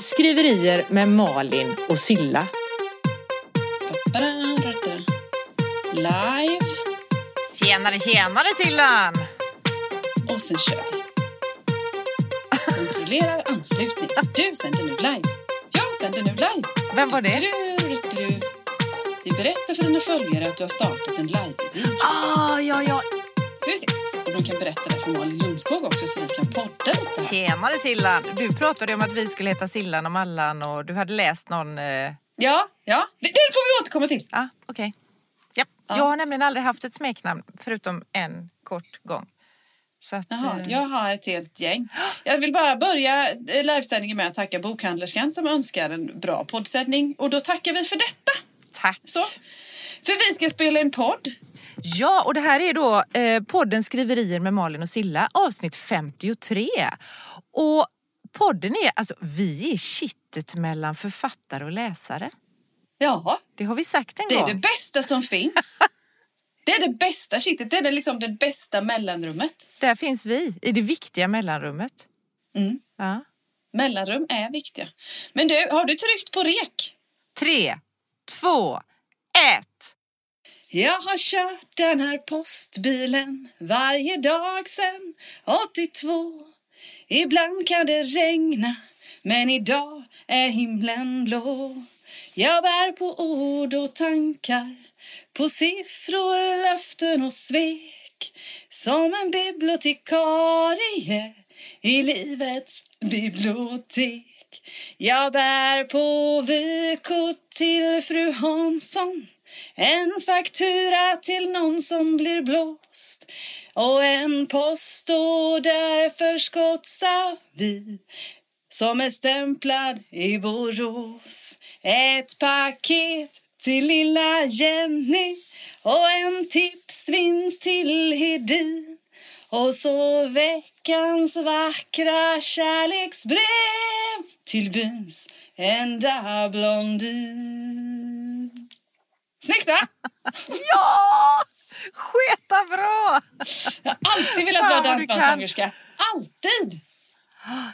Skriverier med Malin och Silla. Live Tjenare, tjenare Sillan! och sen kör vi. Kontrollerar anslutning. Du sänder nu live. Jag sänder nu live. Vem var det? Du, du, du. Vi berättar för dina följare att du har startat en live-video. Ah, ja, ja. Kan berätta det för Malin Lundskog också så vi kan podda lite. Tjenare Sillan! Du pratade om att vi skulle heta Sillan och Mallan och du hade läst någon... Eh... Ja, ja. Det det får vi återkomma till. Ah, okej. Ja. Ja. Jag har nämligen aldrig haft ett smeknamn förutom en kort gång. Så att, Jaha, eh, jag har ett helt gäng. Jag vill bara börja eh, livesändningen med att tacka bokhandlerskan som önskar en bra poddsändning. Och då tackar vi för detta. Tack! Så. För vi ska spela en podd. Ja, och det här är då eh, podden Skriverier med Malin och Silla, avsnitt 53. Och podden är, alltså vi är kittet mellan författare och läsare. Ja, Det har vi sagt en det är gång. det bästa som finns. Det är det bästa shitet. Det är det, liksom det bästa mellanrummet. Där finns vi, i det viktiga mellanrummet. Mm. Ja. Mellanrum är viktiga. Men du, har du tryckt på rek? Tre, två, ett. Jag har kört den här postbilen varje dag sen 82. Ibland kan det regna, men idag är himlen blå. Jag bär på ord och tankar, på siffror, löften och svek. Som en bibliotekarie i livets bibliotek. Jag bär på vykort till fru Hansson en faktura till någon som blir blåst och en postorder vi som är stämplad i Borås. Ett paket till lilla Jenny och en tipsvinst till Hedin och så veckans vackra kärleksbrev till byns enda blondin. Snyggt va? Ja! Sketa bra! Jag har alltid velat vara dansbandssångerska. Alltid!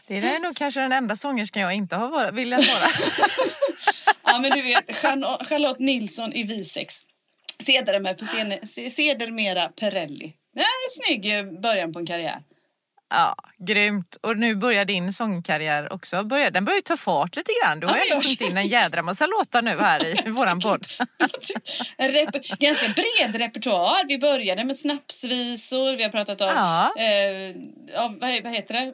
Det är nog kanske den enda sångerskan jag inte har varit- velat vara. Ja men du vet, Charlotte Nilsson i Visex. Sedermera, Perrelli. Det är en snygg början på en karriär. Ja, grymt. Och nu börjar din sångkarriär också. Börjar, den börjar ju ta fart lite grann. Du har Ja, ju sjungit in en jädra massa låtar nu här i våran podd. Rep- ganska bred repertoar. Vi började med snapsvisor, vi har pratat om, Ja. eh, av, vad, vad heter det?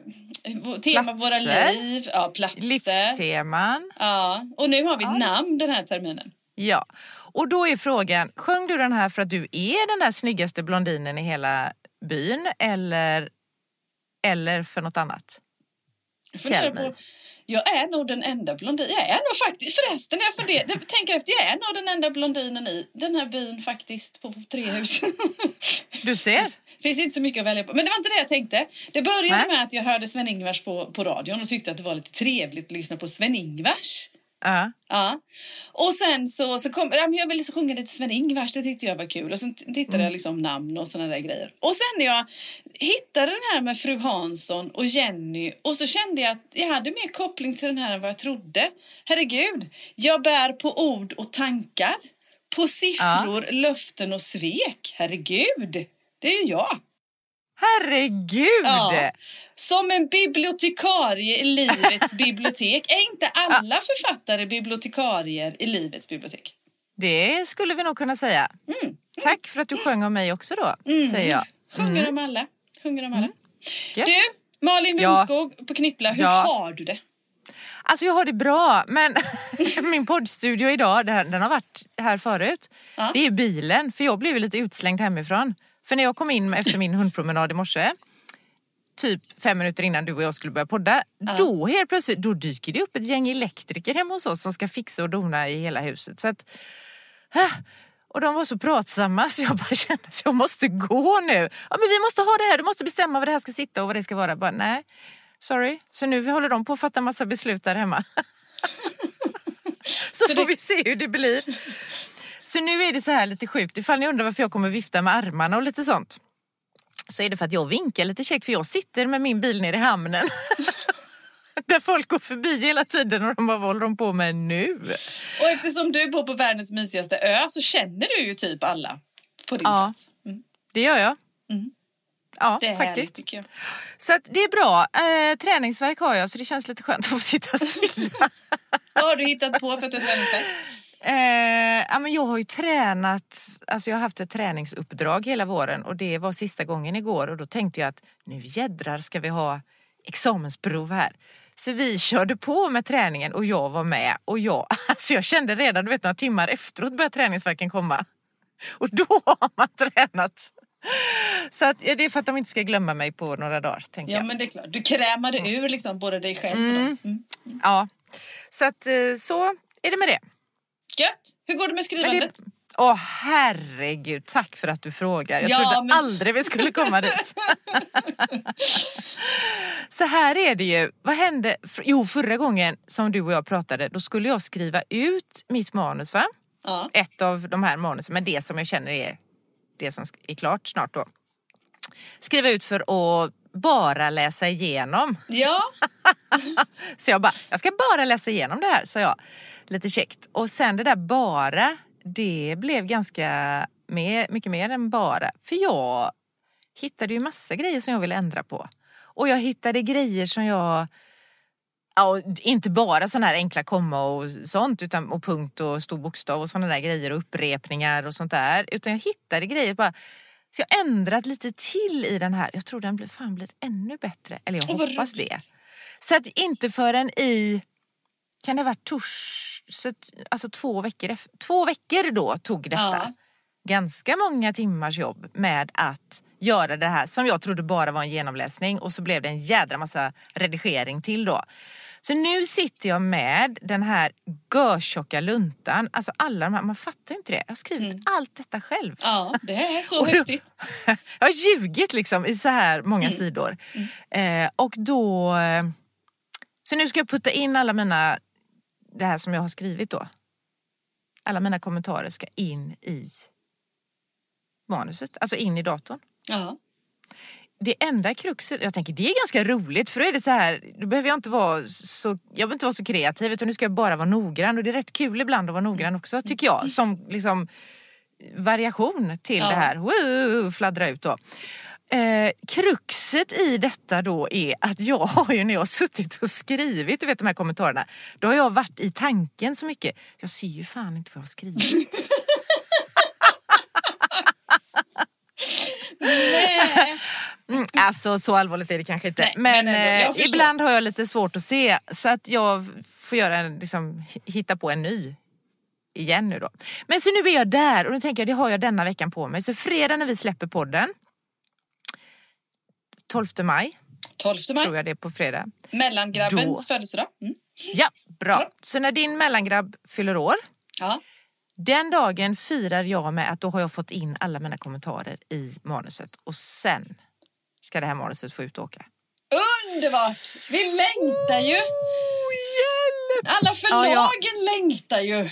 Tema på våra Platser. liv. Ja, platser. Livsteman. Ja, och nu har vi Ja. namn den här terminen. Ja, och då är frågan, sjöng du den här för att du är den där snyggaste blondinen i hela byn eller, eller för något annat? Me. på, jag är nog den enda blondinen. Jag är nog faktiskt, förresten jag funderar, jag tänker efter, jag är nog den enda blondinen i den här byn faktiskt på, Trehus. Du ser. finns inte så mycket att välja på. Men det var inte det jag tänkte. Det började Nej. med att jag hörde Sven-Ingvars på, på radion och tyckte att det var lite trevligt att lyssna på Sven-Ingvars. Ja. Ja. Och sen så, så kom, ja, men jag ville så sjunga lite Sven-Ingvars, det tyckte jag var kul. Och sen tittade Mm. jag liksom namn och såna där grejer. Och sen när jag hittade den här med fru Hansson och Jenny och så kände jag att jag hade mer koppling till den här än vad jag trodde. Herregud, jag bär på ord och tankar. På siffror, löften och svek. Herregud, det är ju jag. Herregud! Ja. Som en bibliotekarie i livets bibliotek. Är inte alla författare bibliotekarier i livets bibliotek? Det skulle vi nog kunna säga. Mm. Tack för att du sjöng om mig också då, säger jag. Sjunger om alla. Sjunger om alla. Ja. Du, Malin Ja. Lundskog på Knippla, hur Ja. har du det? Alltså jag har det bra, men min poddstudio idag, den, har varit här förut. Ja. Det är bilen, för jag blev lite utslängd hemifrån. För när jag kom in efter min hundpromenad i morse, typ fem minuter innan du och jag skulle börja podda, då helt plötsligt då dyker det upp ett gäng elektriker hemma hos oss som ska fixa och dona i hela huset. Så att, och de var så pratsamma så jag bara kände att jag måste gå nu. Ja, men vi måste ha det här, du måste bestämma var det här ska sitta och vad det ska vara. Bara, nej, sorry. Så nu håller de på att fatta massa beslut där hemma. så Så får det- vi se hur det blir. Så nu är det så här lite sjukt, ifall ni undrar varför jag kommer vifta med armarna och lite sånt. Så är det för att jag vinkar lite käckt för jag sitter med min bil nere i hamnen. Där folk går förbi hela tiden och de bara, vad håller de på med nu? Och eftersom du bor på världens mysigaste ö så känner du ju typ alla på din Ja. plats. Mm. Det gör jag. Mm. Ja, Det är härligt faktiskt. tycker jag. Så det är bra. Eh, träningsverk har jag så det känns lite skönt att få sitta stilla. Vad har du hittat på för att du har träningsvärk? Eh, ja, men jag har ju tränat, alltså jag har haft ett träningsuppdrag hela våren och det var sista gången igår och då tänkte jag att nu jädrar ska vi ha examensprov här. Så vi körde på med träningen och jag var med och jag, alltså jag kände redan du vet, några timmar efteråt började träningsverken komma. Och då har man tränat. Så att, ja, det är för att de inte ska glömma mig på några dagar. Tänker Ja jag. men det är klart. Du krämade ur liksom både dig själv och dem. Mm. Ja. Så att eh, så är det med det. Gött! Hur går det med skrivandet? det Åh herregud, tack för att du frågar. Jag Ja, trodde men- aldrig vi skulle komma dit. Så här är det ju. Vad hände? Jo, förra gången som du och jag pratade, då skulle jag skriva ut mitt manus va? Ja. Ett av de här manusen, men det som jag känner är det som är klart snart då. Skriva ut för att bara läsa igenom. ja, Så jag bara, jag ska bara läsa igenom det här, sa jag. Lite käckt. Och sen det där bara, det blev ganska mer, mycket mer än bara. För jag hittade ju massa grejer som jag ville ändra på. Och jag hittade grejer som jag Ja, inte bara sådana här enkla komma och sånt utan, och punkt och stor bokstav och sådana där grejer och upprepningar och sånt där. Utan jag hittade grejer bara så jag har ändrat lite till i den här. Jag tror den blir, fan blir ännu bättre. Eller jag vad hoppas det. Så att inte förrän i, kan det ha varit tors, så att- alltså två veckor, efter, två veckor då tog detta. Ja. Ganska många timmars jobb med att göra det här som jag trodde bara var en genomläsning och så blev det en jädra massa redigering till då. Så nu sitter jag med den här görtjocka luntan, alltså alla de här, man fattar ju inte det. Jag har skrivit allt detta själv. ja, det är så häftigt. Jag har ljugit liksom i så här många sidor. Eh, och då... eh, Så nu ska jag putta in alla mina, det här som jag har skrivit då. Alla mina kommentarer ska in i manuset, alltså in i datorn. Ja. Det enda kruxet, jag tänker det är ganska roligt för då är det så här, då behöver jag inte vara så, jag behöver inte vara så kreativ utan nu ska jag bara vara noggrann och det är rätt kul ibland att vara noggrann också tycker jag. Som liksom variation till Ja. det här, Woo, fladdra ut då. Eh, kruxet i detta då är att jag har ju när jag har suttit och skrivit, du vet de här kommentarerna, då har jag varit i tanken så mycket. Jag ser ju fan inte vad jag har skrivit. Nej. Mm, alltså så allvarligt är det kanske inte. Nej, men men ändå, eh, förstår. ibland har jag lite svårt att se så att jag får göra en, liksom, hitta på en ny igen nu då. Men så nu är jag där och nu tänker jag det har jag denna veckan på mig. Så fredag när vi släpper podden 12 maj 12 maj. tror jag det är på fredag. Mellangrabbens Då. födelsedag. Mm. Ja, bra. Bra. Så när din mellangrabb fyller år Ja. den dagen firar jag med att då har jag fått in alla mina kommentarer i manuset och sen ska det här manuset få ut och åka. Underbart! Vi längtar ju. Alla förlagen Ja, längtar ju.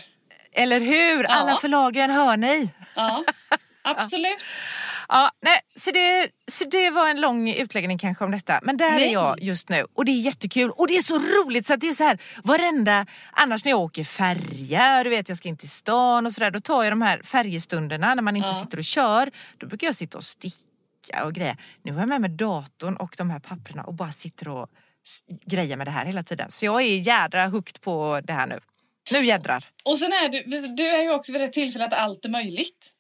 Eller hur? Alla Ja. förlagen hör ni. Ja, absolut. Ja, nej, så, det, så det var en lång utläggning kanske om detta. Men där Nej. är jag just nu och det är jättekul och det är så roligt så att det är så här varenda, annars när jag åker färja, du vet jag ska in till stan och sådär, då tar jag de här färjestunderna när man inte Ja. sitter och kör. Då brukar jag sitta och sticka och greja. Nu har jag med mig datorn och de här papperna och bara sitter och grejer med det här hela tiden. Så jag är jädra hooked på det här nu. Nu jädrar. Och sen är du, du är ju också vid det tillfället att allt är möjligt.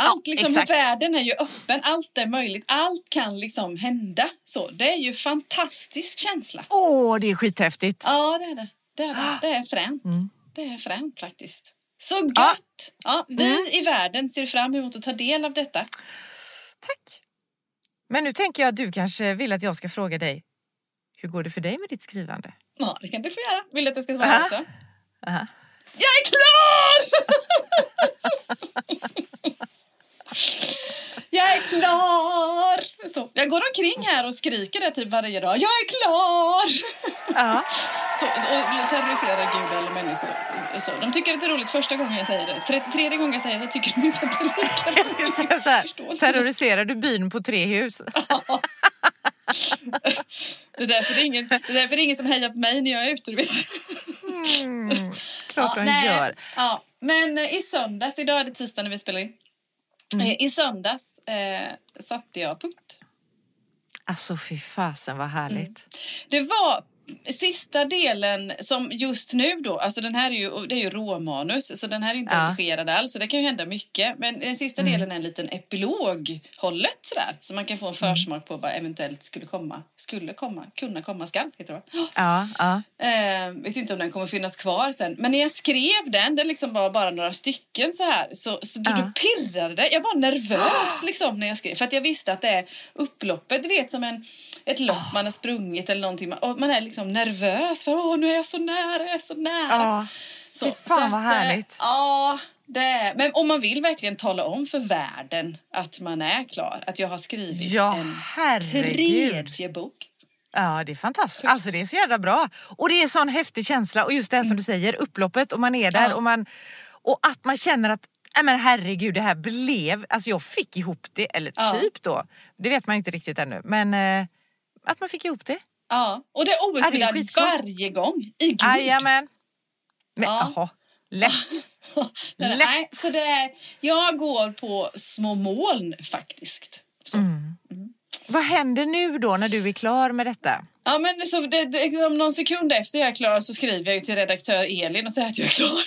Allt Ja, liksom, exakt. världen är ju öppen, allt är möjligt, allt kan liksom hända. Så det är ju fantastisk känsla. Åh, det är skithäftigt. Ja, det är det. Det är, det. Det är fränt. Mm. Det är fränt faktiskt. Så gött! Ja. Ja. vi Mm. i världen ser fram emot att ta del av detta. Tack. Men nu tänker jag att du kanske vill att jag ska fråga dig, hur går det för dig med ditt skrivande? Ja, det kan du få göra. Vill du att jag ska svara Aha. också? Aha. Jag är klar! jag är klar! Så, jag går omkring här och skriker det typ varje dag. Jag är klar! Ja. Så, och terroriserar Gud eller människor. Så, de tycker att det är roligt första gången jag säger det. 33 gången jag säger det tycker de inte att det är lika roligt. Jag ska säga så här, terroriserar du byn på tre hus? Det är, därför det, är ingen, det är därför det är ingen som hejar på mig när jag är ute. Du vet. Mm, klart Ja, nej. gör. Ja, men eh, i söndags, idag är det tisdag när vi spelar in. Mm. Eh, I söndags eh, satte jag punkt. Alltså fy fasen vad härligt. Det var sista delen som just nu då, alltså den här är ju, det är ju råmanus så den här är inte Ja. redigerad alls så det kan ju hända mycket. Men den sista Mm. delen är en liten epilog hållet sådär så man kan få en Mm. försmak på vad eventuellt skulle komma, skulle komma, kunna komma skall heter det? Ja, ja. Eh, vet inte om den kommer finnas kvar sen. Men när jag skrev den, det liksom var bara några stycken så här, så, så då, Ja. då pirrade det. Jag var nervös liksom när jag skrev. För att jag visste att det är upploppet, du vet som en, ett lopp man har sprungit eller någonting. Och man är liksom nervös för åh nu är jag så nära, jag är så nära. ja. så, fan så vad att, eh, härligt. Ja, det men om man vill verkligen tala om för världen att man är klar, att jag har skrivit Ja, en herregud. tredje bok. Ja, det är fantastiskt. Alltså det är så jävla bra. Och det är en sån häftig känsla. Och just det här som du säger, upploppet och man är där Mm. Ja. och, man, och att man känner att Nej men herregud, det här blev... Alltså jag fick ihop det, eller Ja. typ då. Det vet man inte riktigt ännu. Men eh, att man fick ihop det. Ja, och det är OS-medalj varje gång i guld. Jajamän. Men Ja. jaha, lätt. Lätt. Nej, så det är, jag går på små moln faktiskt. Så. Mm. Vad händer nu då när du är klar med detta? Ja, men så det, det, om någon sekund efter jag är klar så skriver jag till redaktör Elin och säger att jag är klar.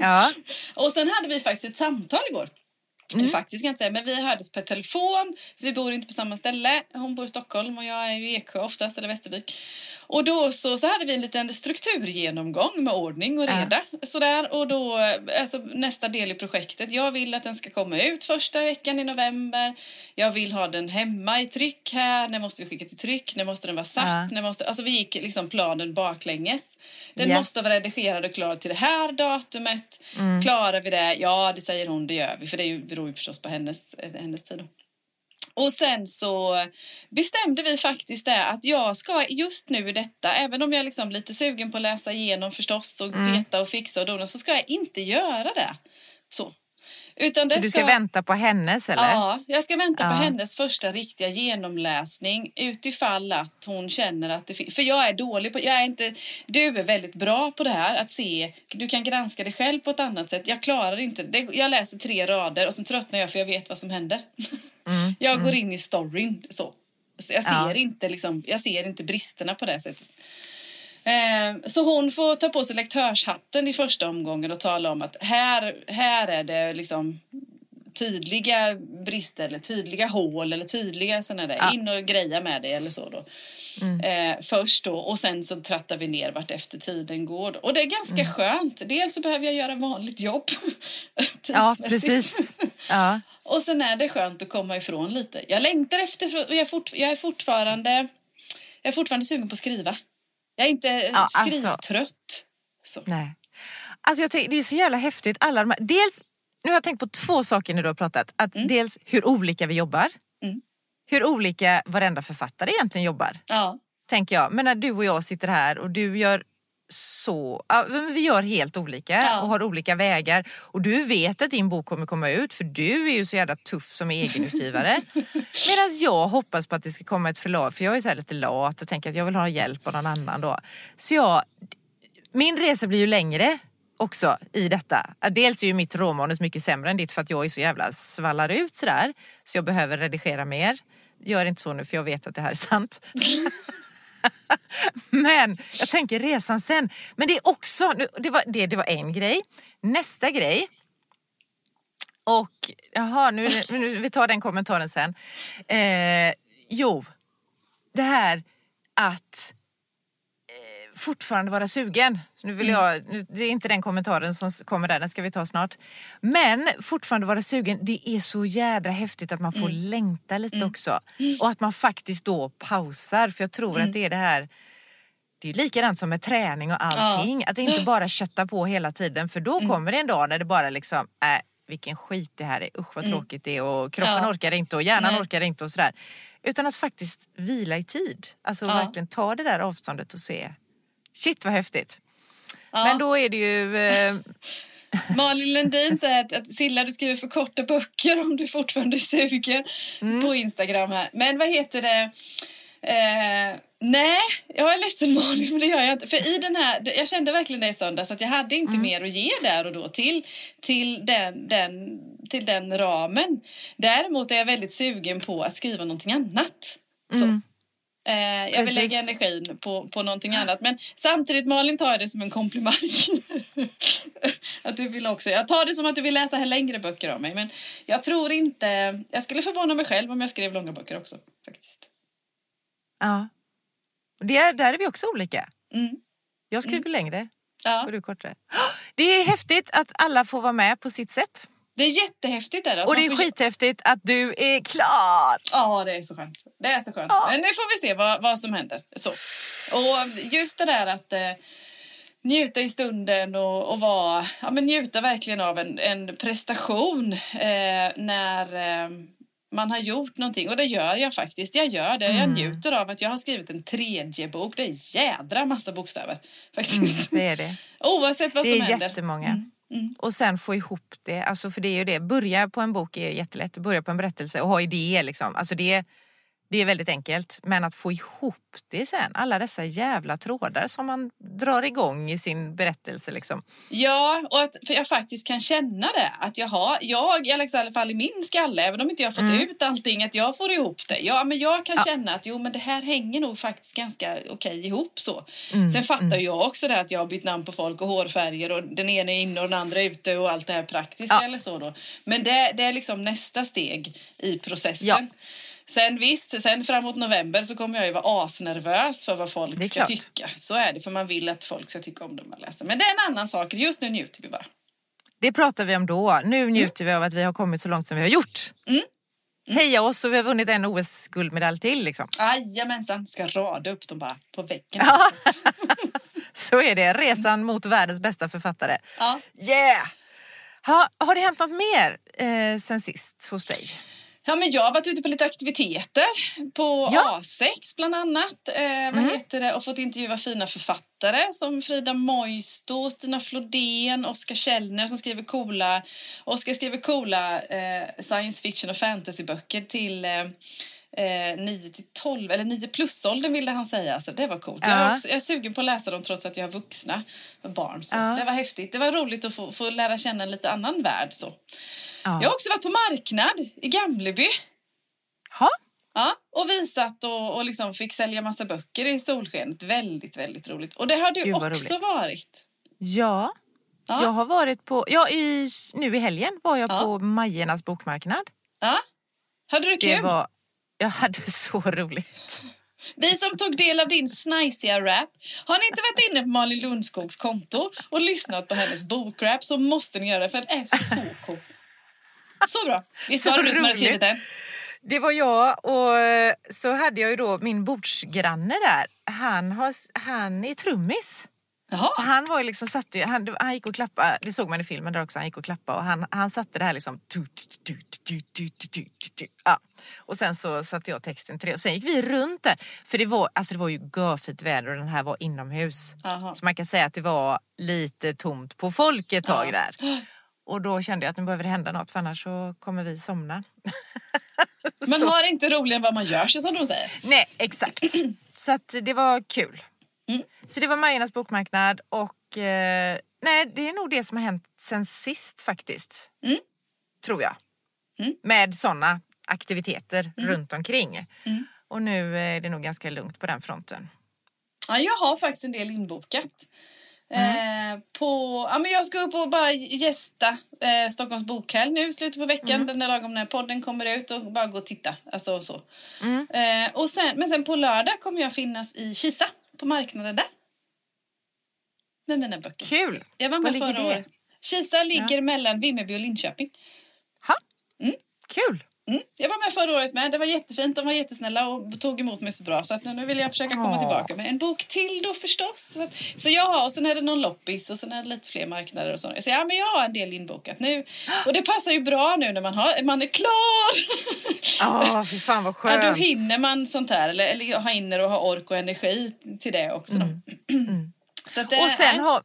Ja, och sen hade vi faktiskt ett samtal igår. Mm. faktiskt kan jag inte säga, men vi hördes per telefon. Vi bor inte på samma ställe. Hon bor i Stockholm och jag är i Eksjö oftast, eller Västervik. Och då så, så hade vi en liten strukturgenomgång med ordning och Ja. reda. Sådär. Och då, alltså, nästa del i projektet. Jag vill att den ska komma ut första veckan i november. Jag vill ha den hemma i tryck här. När måste vi skicka till tryck? När måste den vara satt? Ja. När måste, alltså vi gick liksom planen baklänges. Den Ja. måste vara redigerad och klar till det här datumet. Klarar vi det? Ja, det säger hon, det gör vi. För det beror ju förstås på hennes, hennes tid. Och sen så bestämde vi faktiskt det att jag ska just nu detta, även om jag liksom är lite sugen på att läsa igenom förstås och veta och fixa och dona, så ska jag inte göra det. Så. Utan det du ska vänta på hennes eller? Ja, jag ska vänta på Ja. hennes första riktiga genomläsning utifall att hon känner att det finns... För jag är dålig på... Jag är inte... Du är väldigt bra på det här, att se... Du kan granska dig själv på ett annat sätt. Jag klarar inte... Det, jag läser tre rader och sen tröttnar jag för jag vet vad som händer. Mm, jag går in i storyn så. så jag, ser Ja. inte, liksom, jag ser inte bristerna på det sättet. Eh, Så hon får ta på sig lektörshatten i första omgången och tala om att här, här är det liksom tydliga brister eller tydliga hål eller tydliga sådana där. Ja. In och greja med det eller så då. Eh, först då och sen så trattar vi ner vart efter tiden går. Då. Och det är ganska skönt. Dels så behöver jag göra vanligt jobb. Ja, precis. Ja. Och sen är det skönt att komma ifrån lite. Jag längtar efter, jag är, fort, jag är fortfarande jag är fortfarande sugen på att skriva. Jag är inte Ja, alltså. skrivtrött. Så. Nej. Alltså jag tänker, det är så jävla häftigt. Alla de här, dels, nu har jag tänkt på två saker när du har pratat. Att Dels hur olika vi jobbar. Mm. Hur olika varenda författare egentligen jobbar. Ja. Tänker jag. Men när du och jag sitter här och du gör så, vi gör helt olika Ja. och har olika vägar. Och du vet att din bok kommer komma ut för du är ju så jävla tuff som egenutgivare. Medan jag hoppas på att det ska komma ett förlag för jag är så här lite lat och tänker att jag vill ha hjälp av någon annan då. Så jag, min resa blir ju längre också i detta. Dels är ju mitt råmanus mycket sämre än ditt för att jag är så jävla svallar ut sådär. Så jag behöver redigera mer. Gör inte så nu för jag vet att det här är sant. Men jag tänker resan sen. Men det är också, det var, det, det var en grej. Nästa grej. Och jaha, nu, nu, vi tar den kommentaren sen. Eh, jo, det här att eh, fortfarande vara sugen. Nu vill jag, nu, det är inte den kommentaren som kommer där, den ska vi ta snart. Men fortfarande vara sugen, det är så jädra häftigt att man får längta lite också. Och att man faktiskt då pausar, för jag tror att det är det här det är likadant som med träning och allting. Att inte bara kötta på hela tiden för då kommer det en dag när det bara liksom, äh, vilken skit det här är, usch vad tråkigt det är och kroppen Ja. orkar inte och hjärnan Nej. orkar inte och sådär. Utan att faktiskt vila i tid. Alltså Ja. verkligen ta det där avståndet och se. Shit vad häftigt. Ja. Men då är det ju... Eh, Malin Lundin säger att, att Silla du skriver för korta böcker om du fortfarande är sugen Mm. på Instagram här. Men vad heter det? Eh, nej, jag är ledsen Malin, men det gör jag inte. För i den här, jag kände verkligen det i söndags att jag hade inte Mm. mer att ge där och då till, till, den, den, till den ramen. Däremot är jag väldigt sugen på att skriva någonting annat. Mm. Eh, jag vill lägga energin på, på någonting annat. Men samtidigt Malin tar jag det som en komplimang. att du vill också. Jag tar det som att du vill läsa här längre böcker av mig. Men jag tror inte... Jag skulle förvåna mig själv om jag skrev långa böcker också. faktiskt. Ja. Det, där är vi också olika. Mm. Jag skriver längre Ja. och du kortare. Det är häftigt att alla får vara med på sitt sätt. Det är jättehäftigt. Är det, Och det är får- skithäftigt att du är klar. Ja, det är så skönt. Det är så skönt. Ja. Men nu får vi se vad, vad som händer. Så. Och just det där att eh, njuta i stunden och, och vara, ja, men njuta verkligen av en, en prestation eh, när eh, man har gjort någonting. Och det gör jag faktiskt. Jag gör det. Jag Mm. njuter av att jag har skrivit en tredje bok. Det är jädra massa bokstäver. Faktiskt. Det är det. Oavsett vad Det som är händer. jättemånga. Mm, mm. Och sen få ihop det. Alltså för det är ju det. Börja på en bok är jättelätt. Börja på en berättelse och ha idéer liksom. Alltså det, det är väldigt enkelt. Men att få ihop det sen. Alla dessa jävla trådar som man drar igång i sin berättelse liksom. Ja, och att jag faktiskt kan känna det. Att jag har, jag i alla fall i min skalle, även om inte jag har fått Mm. ut allting, att jag får ihop det. Ja, men jag kan Ja. känna att jo, men det här hänger nog faktiskt ganska okej ihop så. Mm, Sen fattar jag också det att jag har bytt namn på folk och hårfärger och den ena är inne och den andra är ute och allt det här praktiska Ja. eller så då. Men det, det är liksom nästa steg i processen. Ja. Sen visst, sen framåt november så kommer jag ju vara asnervös för vad folk ska klart. tycka. Så är det, för man vill att folk ska tycka om det man läser. Men det är en annan sak. Just nu njuter vi bara. Det pratar vi om då. Nu njuter vi av att vi har kommit så långt som vi har gjort. Mm. Heja oss och vi har vunnit en OS-guldmedalj till. Liksom. Jajamensan, ska rada upp dem bara på väggen. Ja. Så är det. Resan mot världens bästa författare. Ja. Yeah! Ha, har det hänt något mer eh, sen sist hos dig? Ja, men jag har varit ute på lite aktiviteter på Ja. A6 bland annat. Eh, vad Mm. heter det? Och fått intervjua fina författare som Frida Moisto, Stina Flodén, Oskar Källner som skriver coola, Oskar skriver coola eh, science fiction och fantasyböcker till eh, Eh, 9 till 12, eller 9 plus-åldern ville han säga. Så det var coolt. Jag, Ja. är också, jag är sugen på att läsa dem trots att jag har vuxna barn. Så Ja. Det var häftigt. Det var roligt att få, få lära känna en lite annan värld. Så. Ja. Jag har också varit på marknad i Gamleby. Ha? Ja, och visat och, och liksom fick sälja massa böcker i solskenet. Väldigt, väldigt roligt. Och det har du också roligt. varit. Ja, Ja. jag har varit på, ja i, nu i helgen var jag Ja. på Majernas bokmarknad. Ja. Hade du Det kul? var, jag hade så roligt. Vi som tog del av din snajsiga rap. Har ni inte varit inne på Malin Lundskogs konto och lyssnat på hennes bokrap så måste ni göra det för den är så cool. Så bra. Visst var det du som hade skrivit den? Det var jag och eh, så hade jag ju då min bordsgranne där. Han, har, han är trummis. Jaha. Så han var ju liksom, satt ju, han, han gick och klappade, det såg man i filmen där också, han gick och klappade och han, han satte det här liksom... Ja. Och sen så satte jag texten till det och sen gick vi runt där. För det var, alltså det var ju görfint väder och den här var inomhus. Jaha. Så man kan säga att det var lite tomt på folk ett tag där. Och då kände jag att nu behöver det hända något för annars så kommer vi somna. Men har inte roligare än vad man gör sig som de säger. Nej, exakt. Så att det var kul. Mm. Så det var Majernas bokmarknad och eh, nej, det är nog det som har hänt sen sist faktiskt. Mm. Tror jag. Mm. Med sådana aktiviteter runt omkring. Mm. Och nu är det nog ganska lugnt på den fronten. Ja, jag har faktiskt en del inbokat. Mm. Eh, på, ja, men jag ska upp och bara gästa eh, Stockholms bokhelg nu slutet på veckan. Mm. Den där lagom när podden kommer ut och bara gå och titta. Alltså, så. Mm. Eh, och sen, men sen på lördag kommer jag finnas i Kisa på marknaden där. Med mina böcker. Kul! Jag var Var med ligger förra det? året. Kisa ligger mellan Vimmerby och Linköping. Ha? Mm. Kul! Mm. Jag var med förra året med. Det var jättefint. De var jättesnälla och tog emot mig så bra. Så att nu, nu vill jag försöka komma tillbaka med en bok till då förstås. Så, att, så jag har, och sen är det någon loppis och sen är det lite fler marknader och så. Så ja, men jag har en del inbokat nu. Och det passar ju bra nu när man, har, man är klar. Åh, fy fan vad Ja, skönt. då hinner man sånt här. Eller, eller hinner och har ork och energi till det också. Då. Så att Och sen nej. har,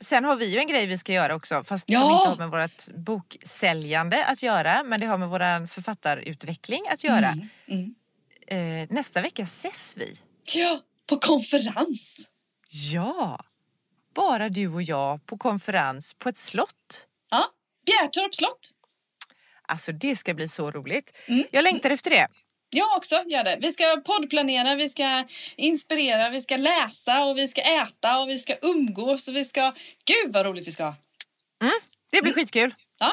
sen har vi ju en grej vi ska göra också fast Ja. som inte har med vårt boksäljande att göra men det har med vår författarutveckling att göra. Mm, mm. eh, nästa vecka ses vi. Ja, på konferens. Ja, bara du och jag på konferens på ett slott. Ja, Bjärtorp slott. Alltså det ska bli så roligt. Mm. Jag längtar efter det. Jag också gör det. Vi ska poddplanera, vi ska inspirera, vi ska läsa och vi ska äta och vi ska umgås och vi ska... Gud vad roligt vi ska ha! Det blir skitkul. Ja,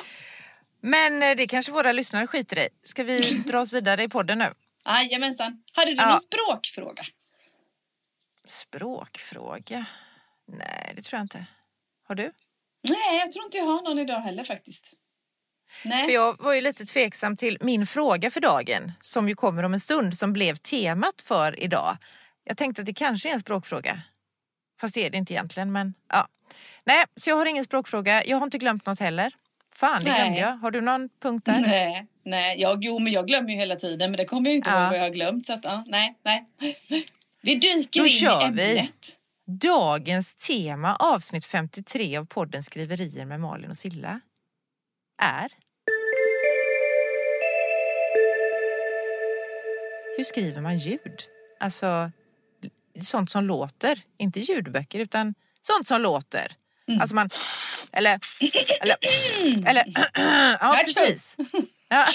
Men eh, det kanske våra lyssnare skiter i. Ska vi dra oss vidare i podden nu? jajamensan. Hade du Ja. någon språkfråga? Språkfråga? Nej, det tror jag inte. Har du? Nej, jag tror inte jag har någon idag heller faktiskt. Nej. För jag var ju lite tveksam till min fråga för dagen som ju kommer om en stund som blev temat för idag. Jag tänkte att det kanske är en språkfråga. Fast det är det inte egentligen men ja. Nej, så jag har ingen språkfråga. Jag har inte glömt något heller. Fan, det glömde jag. Har du någon punkt där? Nej, nej. Jag, jo, men jag glömmer ju hela tiden, men det kommer jag ju inte Ja. ihåg vad jag har glömt. Så att, ja, nej, nej. Vi dyker Då in kör i vi. ämnet. Dagens tema, avsnitt 53 av podden Skriverier med Malin och Silla, är Hur skriver man ljud? Alltså sånt som låter, inte ljudböcker utan sånt som låter. Mm. Alltså man, eller, eller, eller, ja Achoo. precis. Ja.